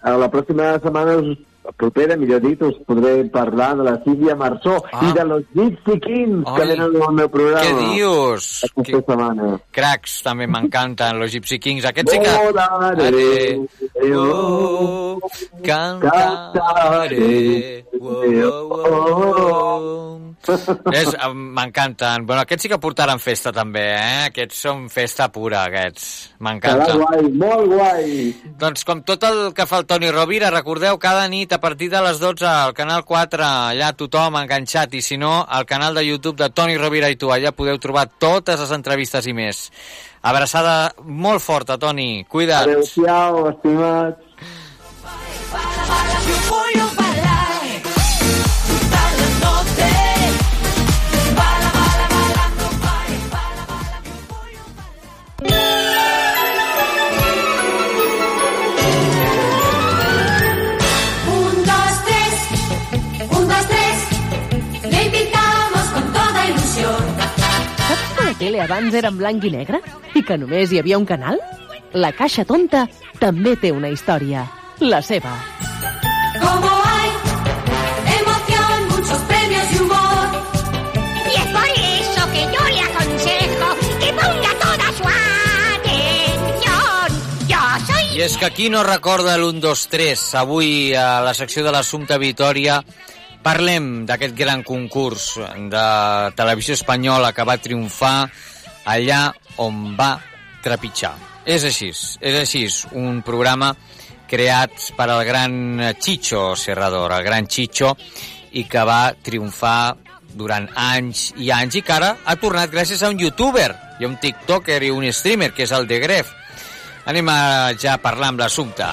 A la pròxima setmana us propera, millor dit, us podré parlar de la Sílvia Marçó Ah. i de los Gypsy Kings que Ai, venen al meu programa. Què dius? Aquesta setmana. Cracs, també m'encanten, los Gypsy Kings. Aquests sí que... Volaré, Oh, cantaré. Oh, oh, oh. M'encanten. Bueno, aquests sí que portaran festa també, eh? Aquests són festa pura, aquests. M'encanta. guai, molt guai. Doncs com tot el que fa el Toni Rovira, recordeu cada nit a partir de les 12 al Canal 4, allà tothom enganxat, i si no, al canal de YouTube de Toni Rovira i tu, allà podeu trobar totes les entrevistes i més. Abraçada molt forta, Toni. Cuida't. Adéu-siau, estimats. Tele abans era en blanc i negre? I que només hi havia un canal? La Caixa Tonta també té una història. La seva. Como hay emoción, muchos premios y humor. Y es por eso que yo le aconsejo que ponga toda su atención. Yo soy... I és que qui no recorda l'1, 2, 3, avui a la secció de l'Assumpte Vitòria, Parlem d'aquest gran concurs de televisió espanyola que va triomfar allà on va trepitjar. És així, és així, un programa creat per al gran Chicho Serrador, el gran Chicho, i que va triomfar durant anys i anys i que ara ha tornat gràcies a un youtuber i a un tiktoker i un streamer, que és el de Gref. Anem a ja parlar amb l'assumpte.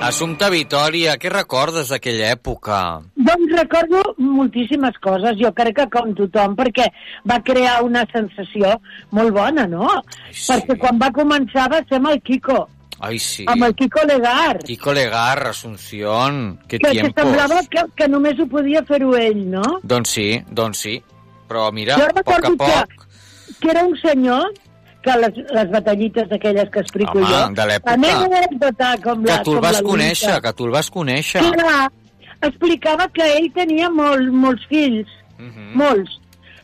Assumpte Vitòria, què recordes d'aquella època? Doncs recordo moltíssimes coses, jo crec que com tothom, perquè va crear una sensació molt bona, no? sí. Perquè quan va començar va ser amb el Kiko, Ai, sí. amb el Kiko Legar, Kiko Legar, Asunción, que que, que tiempos. semblava que, que només ho podia fer-ho ell, no? Doncs sí, doncs sí. Però mira, a poc a poc... que, que era un senyor que les, les batallites d'aquelles que explico Home, jo... de l'època. Anècdota com Que la, tu el com vas la conèixer, que tu el vas conèixer. Que era, explicava que ell tenia molt, molts fills, Mhm. molts,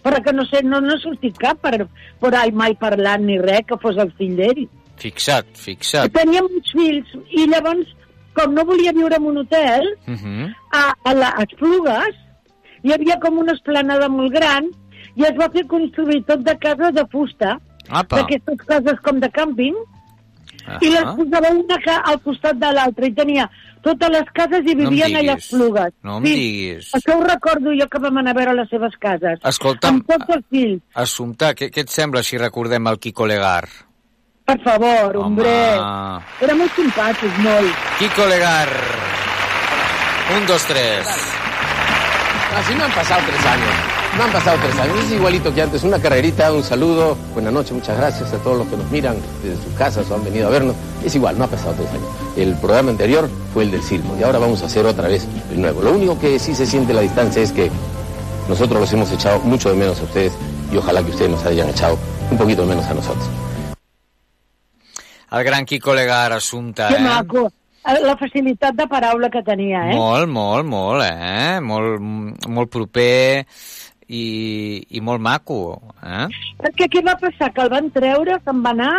però que no sé, no n'ha sortit cap per, per ahí mai parlant ni res que fos el fill d'ell. Fixa't, fixa't. Tenia molts fills i llavors, com no volia viure en un hotel, Mhm. a, a les Plugues hi havia com una esplanada molt gran i es va fer construir tot de casa de fusta. D'aquestes cases com de càmping, i les posava una al costat de l'altra i tenia totes les cases i No vivien allà a diguis. Plugues. No em diguis. Això ho recordo jo que vam anar a veure les seves cases. Escolta'm, Amb tots els fills. Assumpte, què, què et sembla si recordem el Kiko Legar? Per favor, hombre. Era molt simpàtic, molt. Kiko Legar. Un, dos, tres. Así me han pasado tres años. Me han pasado tres años. Es igualito que antes. Una carrerita, un saludo. Buenas noches, muchas gracias a todos los que nos miran desde sus casas o han venido a vernos. Es igual, no ha pasado tres años. El programa anterior fue el del Silmo y ahora vamos a hacer otra vez el nuevo. Lo único que sí se siente la distancia es que nosotros los hemos echado mucho de menos a ustedes y ojalá que ustedes nos hayan echado un poquito de menos a nosotros. El gran Kiko Legar, Assumpte, Que eh? maco. La facilitat de paraula que tenia, eh? Molt, molt, molt, eh? Molt, molt proper i, i molt maco, eh? Perquè què va passar? Que el van treure, se'n va anar?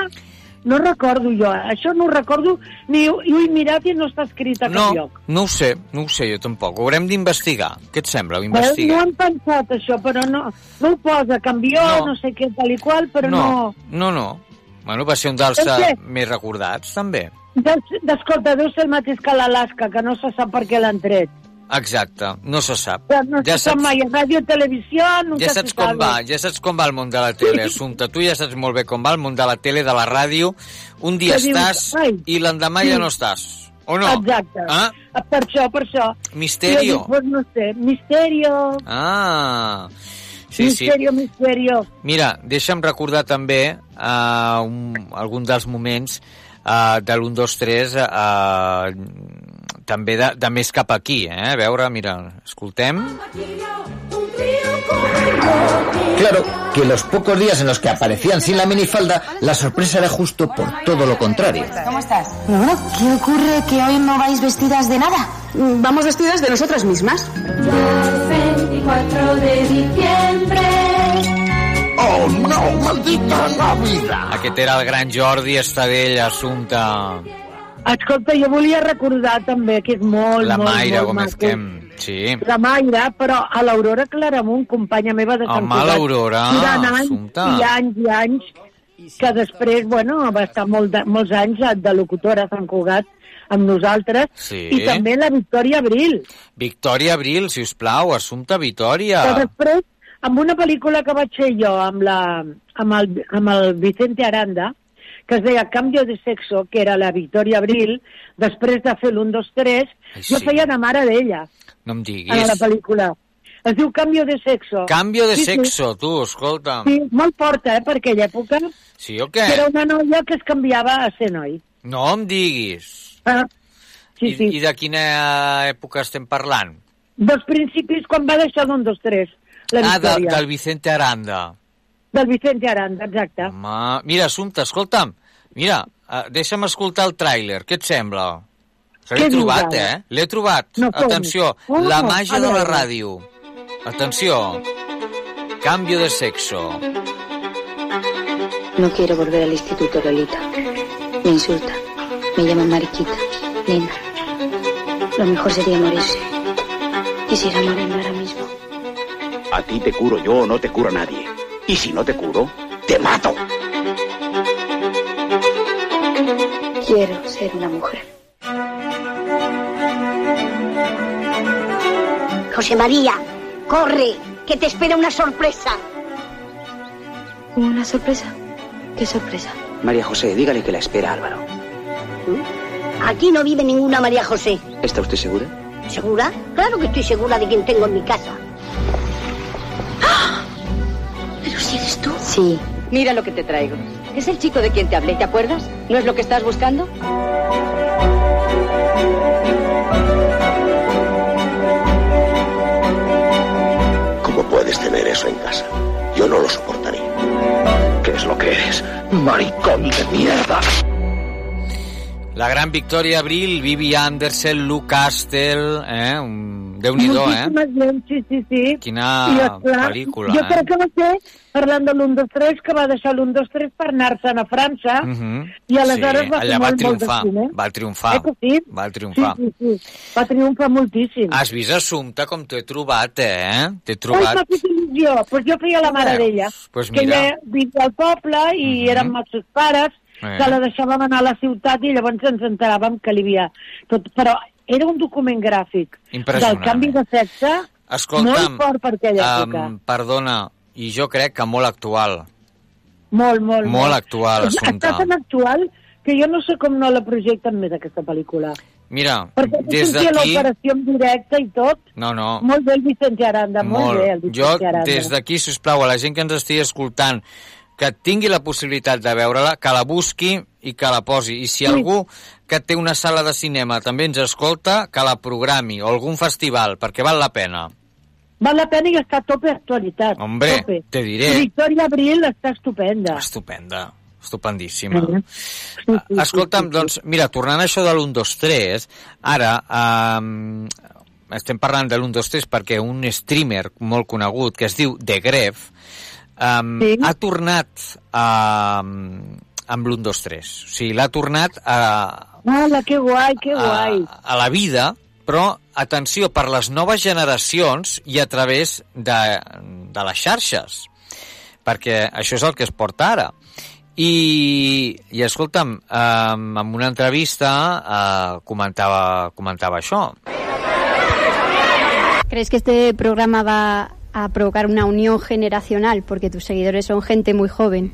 No recordo jo. Això no ho recordo ni ho, ho he mirat i no està escrit a No, cap lloc. no ho sé, no ho sé jo tampoc. Ho haurem d'investigar. Què et sembla? Ho Eh, No han pensat això, però no, no ho posa. Canvió, no, No. sé què, tal i qual, però no... no, no, no. Bueno, va ser un dels que- eh, més recordats, també. Des- D'escolta, deu ser el mateix que l'Alaska, que no se sap per què l'han tret. Exacte, no se sap. Però no Ja se sap mai, a ràdio, televisió, nunca Ja se saps com va, ja saps com va el món de la tele, Assumpte. Tu ja saps molt bé com va el món de la tele, de la ràdio. Un dia Que dius, estàs ai, i l'endemà sí. ja no estàs. O no? Exacte. Ah? Per això, per això. Misterio. Jo dic, pues no sé, misterio, Ah, sí, sí. misterio, misterio. Mira, deixa'm recordar també uh, un, algun dels moments uh, de l'1, 2, 3, uh, també de, de més cap aquí, eh? A veure, mira, escoltem. Claro que los pocos días en los que aparecían sin la minifalda, la sorpresa era justo por todo lo contrario. ¿Cómo estás? Bueno, ¿qué ocurre que hoy no vais vestidas de nada? Vamos vestidas de nosotras mismas. 24 de diciembre. ¡Oh, no! ¡Maldita Navidad! Aquest era el gran Jordi Estadell, Assumpte. Escolta, jo volia recordar també que és molt, La molt, Mayra molt Gómez maco. Quem. Sí. La Mayra, però a l'Aurora Claramunt, companya meva de Sant Home, Cugat, l'Aurora, durant anys Assumpta. i anys i anys, que després, bueno, va estar molt de, molts anys de locutora a Sant Cugat amb nosaltres, Sí. i també la Victòria Abril. Victòria Abril, si us plau, Assumpte Vitòria. Que després, amb una pel·lícula que vaig fer jo amb, la, amb, el, amb el Vicente Aranda, que es deia Cambio de sexo, que era la Victòria Abril, després de fer l'1, 2, 3, Ai, jo sí. feia de mare d'ella No em a la diguis. pel·lícula. Es diu Cambio de sexo. Canvio de Sí, sí. sexo, tu, escolta'm. Sí, molt forta, eh, per aquella època. Sí o què? era una noia que es canviava a ser noi. No em diguis. Ah, sí, I, sí. I de quina època estem parlant? Dels principis, quan va deixar l'1, 2, 3, la ah, de, del Vicente Aranda. Del Vicente Aranda, exacte. Ma... Mira, Assumpte, escolta'm. Mira, uh, deixa'm escoltar el tràiler. Què et sembla? L'he trobat, eh? L'he trobat. No? Atenció, Oh, la màgia de la ràdio. Atenció. Cambio de sexo. No quiero volver al instituto, Lolita. Me insultan. Me llaman mariquita, nena. Lo mejor sería morirse. Quisiera morirme ahora mismo. A ti te curo yo o no te curo nadie. Y si no te curo, te mato. Quiero ser una mujer. José María, corre, que te espera una sorpresa. ¿Una sorpresa? ¿Qué sorpresa? María José, dígale que la espera Álvaro. Aquí no vive ninguna María José. ¿Está usted segura? ¿Segura? Claro que estoy segura de quien tengo en mi casa. Eres tú. Sí. Mira lo que te traigo. Es el chico de quien te hablé, ¿te acuerdas? ¿No es lo que estás buscando? ¿Cómo puedes tener eso en casa? Yo no lo soportaré. ¿Qué es lo que eres? Maricón de mierda. La gran Victòria Abril, Vivi Andersen, Lou Castel, eh? Un... Déu-n'hi-do, eh? Gent, sí, sí, sí. Quina I, esclar, pel·lícula, Jo eh? crec que va ser, parlant de l'1-2-3, que va deixar l'1-2-3 per anar-se'n a França, Mhm. i aleshores sí, va allà va molt, molt triomfar, cine. va triomfar, Eh sí? va Sí, triomfar. sí, sí. Va triomfar moltíssim. Has vist Assumpta com t'he trobat, eh? T'he Ai, trobat... m'ha fet il·lusió. Pues jo feia la mare d'ella. Pues que ella vivia al poble i Mhm. érem els seus pares, Eh. que la deixàvem anar a la ciutat i llavors ens enteràvem que li havia... Tot, però era un document gràfic del canvi de sexe Escolta'm, molt fort per aquella època. um, perdona, i jo crec que molt actual. Molt, molt, Molt actual, Assumpta. Està tan actual que jo no sé com no la projecten més, aquesta pel·lícula. Mira, Perquè des d'aquí... l'operació en directe i tot. No, no, Molt bé el Vicente Aranda, molt, molt. bé el Vicente Jo, des d'aquí, si us plau, a la gent que ens estigui escoltant, que tingui la possibilitat de veure-la, que la busqui i que la posi. I si Sí. algú que té una sala de cinema també ens escolta, que la programi, o algun festival, perquè val la pena. Val la pena i està a tope actualitat. Hombre, tope. te diré. I Victòria Abril està estupenda. Estupenda, estupendíssima. Escolta'm, doncs, mira, tornant a això de l'1, 2, 3, ara um, estem parlant de l'1, 2, 3 perquè un streamer molt conegut que es diu The Gref um, sí. ha tornat a, amb l'1, 2, 3. O sigui, l'ha tornat a, Ala, que guai, que guai. a, a la vida, però, atenció, per les noves generacions i a través de, de les xarxes, perquè això és el que es porta ara. I, i escolta'm, um, en una entrevista uh, comentava, comentava això. ¿Crees que este programa va a provocar una unión generacional? Porque tus seguidores son gente muy joven.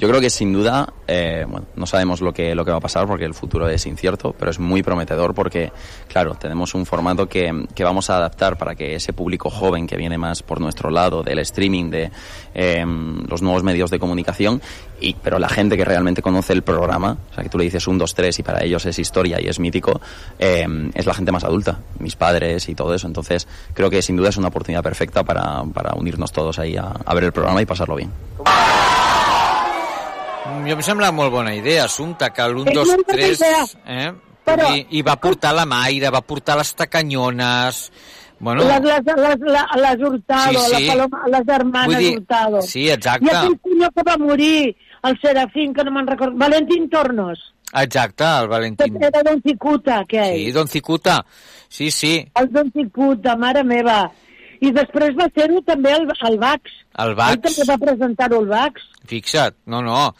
Yo creo que sin duda, eh, bueno, no sabemos lo que, lo que va a pasar porque el futuro es incierto, pero es muy prometedor porque, claro, tenemos un formato que, que vamos a adaptar para que ese público joven que viene más por nuestro lado, del streaming, de eh, los nuevos medios de comunicación, y, pero la gente que realmente conoce el programa, o sea, que tú le dices un, dos, tres y para ellos es historia y es mítico, eh, es la gente más adulta, mis padres y todo eso. Entonces, creo que sin duda es una oportunidad perfecta para, para unirnos todos ahí a, a ver el programa y pasarlo bien. Mm, Jo em sembla molt bona idea, Assumpta, que l'1, És 2, molt bona 3... idea, Eh? però- I, I va portar la Maire, va portar les tacanyones... Bueno, Les, les, les, les, les Hurtado, Sí, sí. la Paloma, les hermanes Vull dir, Hurtado. sí, exacte. I aquell senyor que va morir, el Serafín, que no me'n recordo, Valentín Tornos, exacte, el que Valentín. era Don Cicuta, aquell. Sí, Don Cicuta. Sí, sí, El Don Cicuta, mare meva. I després va ser-ho també el, el Vax. el Ell Vax. també va presentar-ho el Vax. Fixa't, no, no,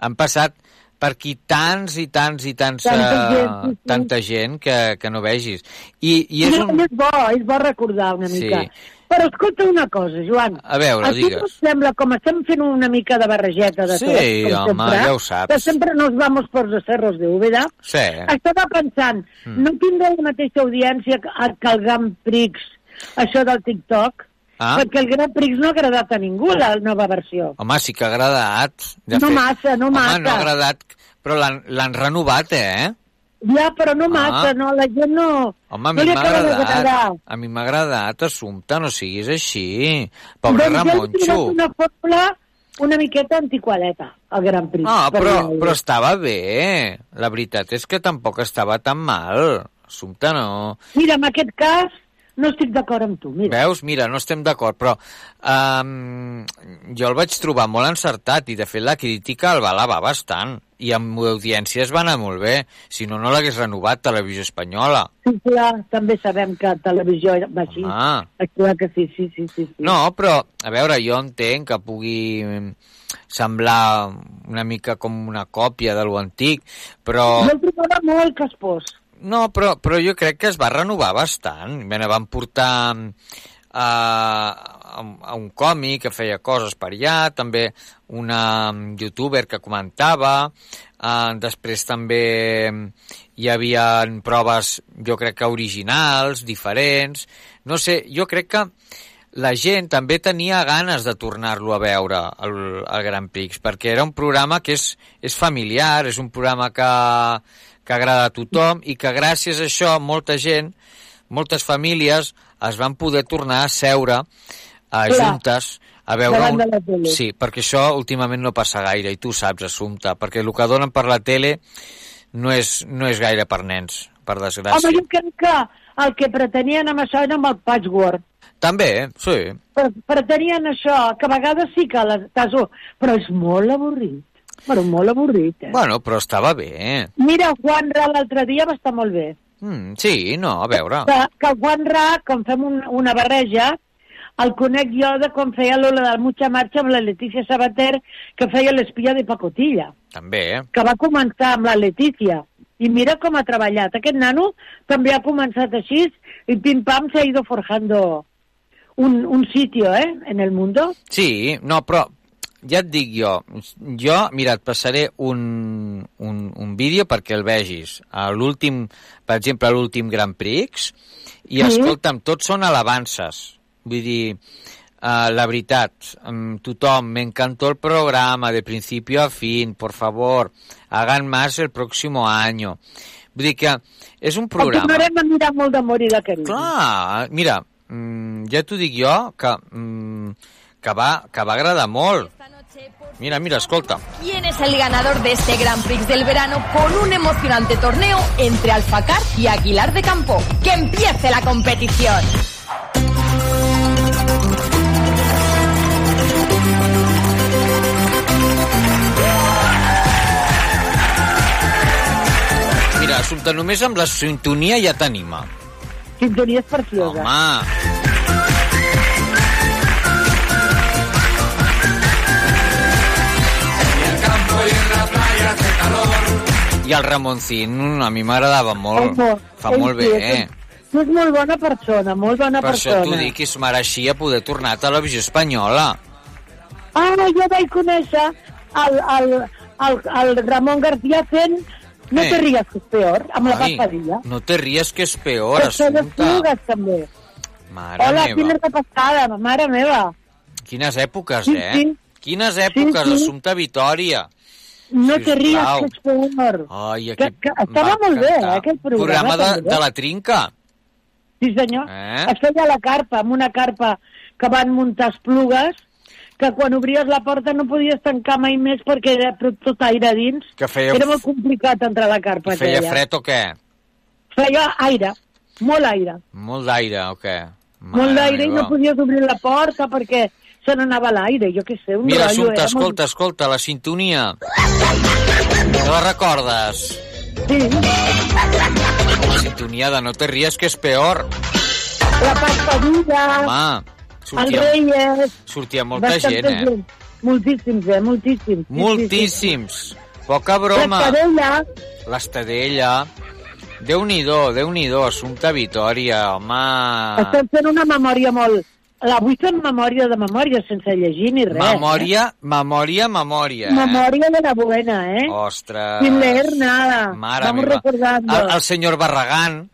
han passat per aquí tants i tants i tants, Tanta eh, gent, sí, sí. tanta gent que, que no vegis. I, i és I un... és bo, és bo recordar una Sí. mica. Però escolta una cosa, Joan. A veure, a no digues. et sembla, com estem fent una mica de barregeta de Sí, tot, com home, sempre, ja ho saps. que sempre nos vamos por los cerros de Úbeda, Sí. estava pensant, Mm. no tindrà la mateixa audiència que, que el Grand Prix, això del TikTok? Ah. Perquè el Grand Prix no ha agradat a ningú, la nova versió. Home, sí que ha agradat. De No fet. massa, no Home, massa. no ha agradat, però l'han renovat, eh? Ja, però no Ah. massa, no, la gent no, Home, a no mi m'ha agradat. A mi m'ha agradat, Assumpta, no siguis així. Pobre Doncs Ramonxo. trobat una fórmula una miqueta antiquadeta, el Grand Prix. Ah, per però, dir-ho. però estava bé. La veritat és que tampoc estava tan mal. Assumpta no. Mira, en aquest cas no estic d'acord amb tu, mira. Veus? Mira, no estem d'acord, però um, jo el vaig trobar molt encertat i, de fet, la crítica el va alabar bastant. i amb audiència es va anar molt bé. Si no, no l'hagués renovat Televisió Espanyola. Sí, clar, també sabem que televisió va així. Ah. Clar que sí, sí, sí, sí. sí. No, però, a veure, jo entenc que pugui semblar una mica com una còpia de lo antic, però... Jo el trobava molt caspós. No, però, però jo crec que es va renovar bastant. Bé, van portar mm, a, a, un còmic que feia coses per allà, també una mm, youtuber que comentava, uh, després també mm, hi havia proves, jo crec que originals, diferents, no sé, jo crec que la gent també tenia ganes de tornar-lo a veure, el, el Grand Prix, perquè era un programa que és, és familiar, és un programa que, que agrada a tothom i que gràcies a això molta gent, moltes famílies es van poder tornar a seure a Clar. juntes a veure... Tele. Sí, perquè això últimament no passa gaire, i tu saps, Assumpta, perquè el que donen per la tele no és, no és gaire per nens, per desgràcia. Home, jo crec que el que pretenien amb això era amb el patchwork. També, sí. Pre- Pretenien això, que a vegades sí que les-. Però és molt avorrit. Però molt avorrit, eh? Bueno, però estava bé. Mira, Juan Ra l'altre dia va estar molt bé. Mm, sí, no, a veure. Que, que el Juan Ra, quan fem un, una barreja, el conec jo de quan feia l'Ola del Mucha Marcha amb la Letícia Sabater, que feia l'espia de pacotilla, També, eh? que va començar amb la Letícia. I mira com ha treballat. Aquest nano també ha començat així i pim-pam s'ha ido forjando un, un sitio, eh, en el mundo. Sí, no, però ja et dic jo, jo, mira, et passaré un, un, un vídeo perquè el vegis. A l'últim, per exemple, a l'últim Grand Prix, i Sí. escolta'm, tots són alabances. Vull dir, uh, la veritat, um, tothom, me encantó el programa de principio a fin, por favor, hagan más el próximo año. Vull dir que és un El programa... tornarem a mirar molt d'amor i de carinyo. Clar, mira, mm, ja t'ho dic jo, que, mm, que, va, que va agradar molt. Mira, mira, escolta. ¿Quién es el ganador de este Grand Prix del verano con un emocionante torneo entre Alfacar y Aguilar de Campo? ¡Que empiece la competición! Mira, Assumpte, només amb la sintonia ja t'anima. Sintonia és preciosa. Home, i el Ramoncín a mi m'agradava molt. Home, Fa ell molt sí, bé, és eh? Tu és molt bona persona, molt bona Per això t'ho persona. dic, que es mereixia poder tornar a televisió espanyola. Ah, jo vaig conèixer el, el, el, el Ramon García fent No Eh. te rías, que és peor, amb la Ai, passadilla. no te ries que és peor, Però són les Assumpta. plugues, també. Mare Hola, meva. quina repassada, mare meva. Quines èpoques, Sí, eh? sí. Quines èpoques, sí. Assumpta Vitòria. No te ries, Sisplau. que és peor. Ai, Que, aquí que estava molt bé, eh, aquell programa. Programa de, de la trinca. Sí, senyor. Eh? Es feia la carpa, amb una carpa que van muntar esplugues, que quan obries la porta no podies tancar mai més perquè era tot aire dins. Que feia, Era molt complicat entrar a la carpa. feia aquella. fred o què? Feia aire, molt aire. Molt d'aire o què? molt d'aire i no podies obrir la porta perquè se n'anava l'aire, jo què sé, un Mira, rotllo. Era escolta, escolta, la sintonia. No la recordes? Sí. La sintonia de No te ries que és peor. Molt... La passadilla, Home, el sortia, Reyes... sortia molta gent, eh? Moltíssims, eh? Moltíssims. Moltíssims. Poca Sí, sí. broma. L'Estadella, L'Estadella. Déu-n'hi-do, Déu-n'hi-do, Assumpta Vitòria, home... estem fent una memòria molt... Avui fem memòria de memòria, sense llegir ni res. Memòria, memòria, memòria. Eh? Memòria de la buena, eh? Ostres. Sin leer nada. Mare Vamos meva. recordando. El, el senyor Barragán.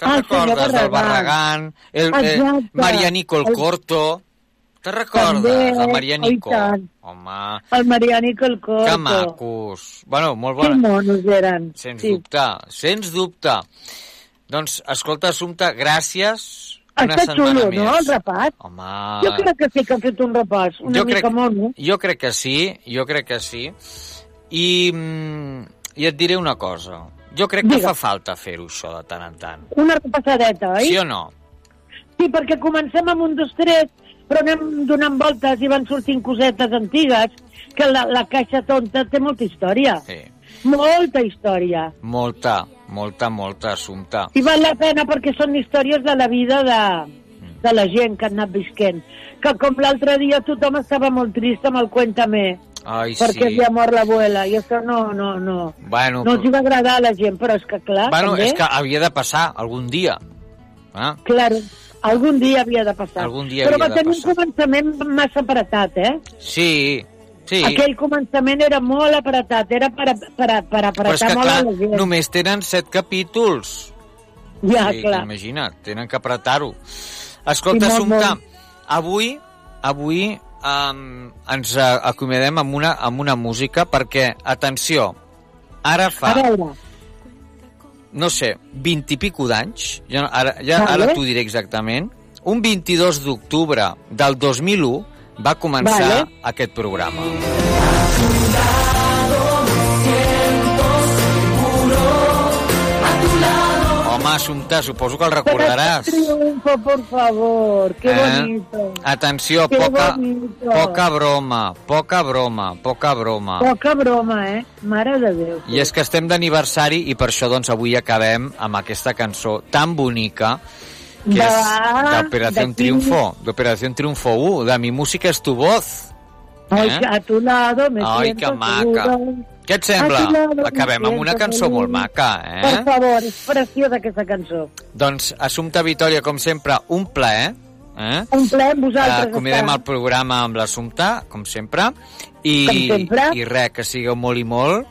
Te'n Ah, recordes del Barragán. Barragán? El, eh, Exacte. Marianico el El- Corto. Te recordes També, del Marianico? Home, El Marianico el Corto. que macos. Bueno, molt Que bona. monos eren. Sens sí. dubte, sens dubte. Doncs, escolta, Assumpta, gràcies Està xulo, més. no, el repàs? Home, Jo crec que sí que ha fet un repàs, una jo mica crec, mono. jo crec que sí, jo crec que sí. I, mm, i et diré una cosa. Jo crec que Digues. fa falta fer-ho, això, de tant en tant. Una repassadeta, oi? Sí o no? Sí, perquè comencem amb un, dos, tres, però anem donant voltes i van sortint cosetes antigues, que la, la caixa tonta té molta història. Sí. Molta història. Molta, molta, molta assumpte. I val la pena perquè són històries de la vida de, de la gent que ha anat visquent. Que com l'altre dia tothom estava molt trist amb el Cuéntame, Ai, perquè sí. havia mort l'abuela, i això no, no, no. Bueno, No els hi va agradar a la gent, però és que clar, bueno també, és que havia de passar algun dia. Ah? clar, algun dia havia de passar. Algun dia però havia va tenir un començament massa apretat, eh? Sí, sí. Aquell començament era molt apretat, era per, per, per Però és apretar que, molt clar, la gent. només tenen set capítols. Ja, sí, clar. Imagina't, tenen que apretar-ho. Escolta, molt, Assumpta, molt. avui, avui um, ens acomiadem amb una, amb una música perquè, atenció, ara fa, A veure, no sé, 20 i pico d'anys, ja, ara, ja, Vale. ara t'ho diré exactament, un 22 d'octubre del 2001 va començar Vale. aquest programa. Home, Assumpta, suposo que el recordaràs. triunfo, por favor, qué Eh? bonito. Atenció, Qué poca, bonito. poca broma, poca broma, poca broma. Poca broma, eh? Mare de Déu. I és que estem d'aniversari i per això doncs avui acabem amb aquesta cançó tan bonica que De- d'Operació de qui? Triunfo, d'Operació Triunfo 1, de Mi música és tu voz. Ay, Eh? a tu lado me Ai, siento que maca. seguro. Què et sembla? A tu lado me Acabem amb una cançó molt maca, Per eh? favor, és preciosa aquesta cançó. Doncs, Assumpta Vitòria, com sempre, un plaer. Eh? Un plaer amb vosaltres. Acomiadem estar. el programa amb l'Assumpta, com sempre. I, Com sempre. I res, que sigueu molt i molt.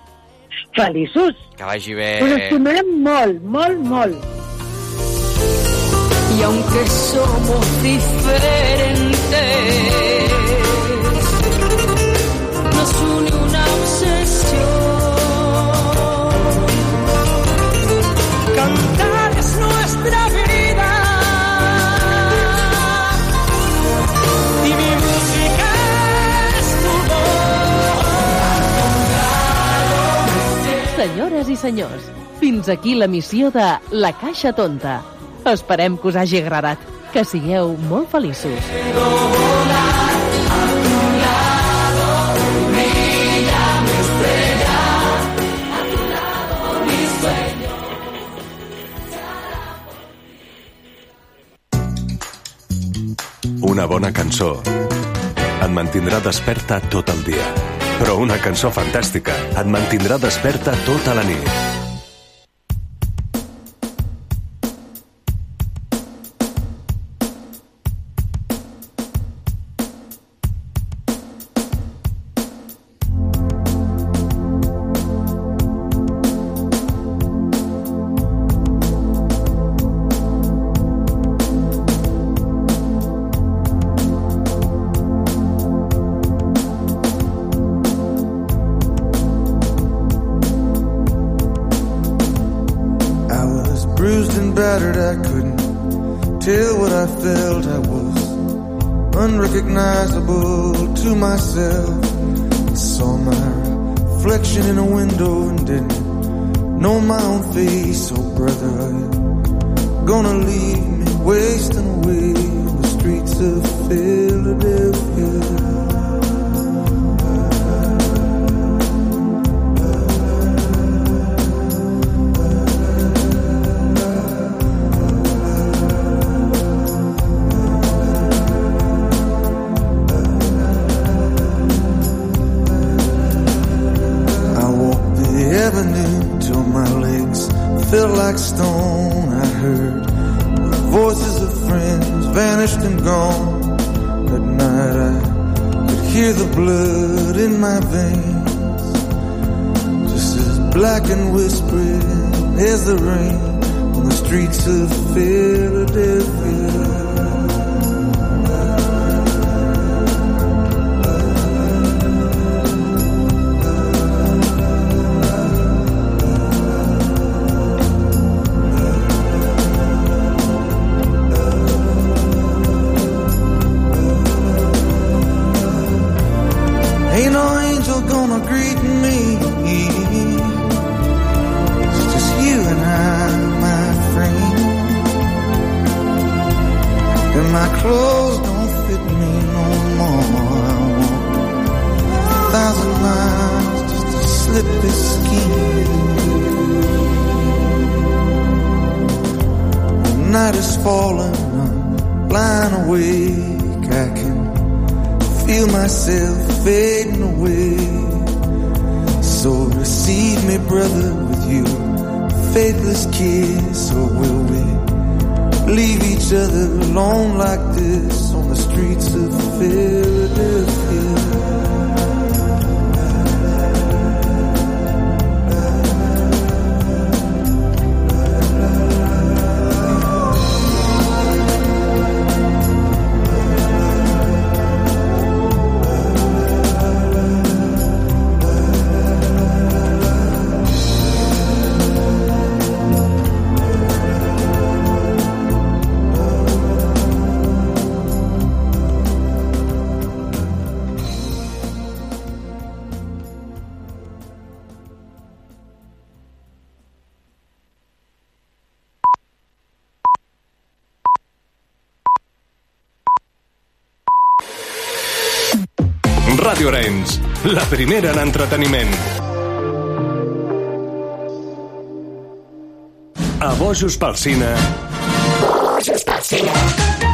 Feliços. Que vagi Us bé. estimem molt, molt, molt. Y aunque somos diferentes, nos une una obsesión. Cantar es nuestra vida. Y mi música es tu voz. Senyores i senyors, fins aquí la missió de La Caixa Tonta. Esperem que us hagi agradat. Que sigueu molt feliços. Una bona cançó et mantindrà desperta tot el dia. Però una cançó fantàstica et mantindrà desperta tota la nit. primera en entreteniment. A Bojos pel Cine. Bojos pel Cine.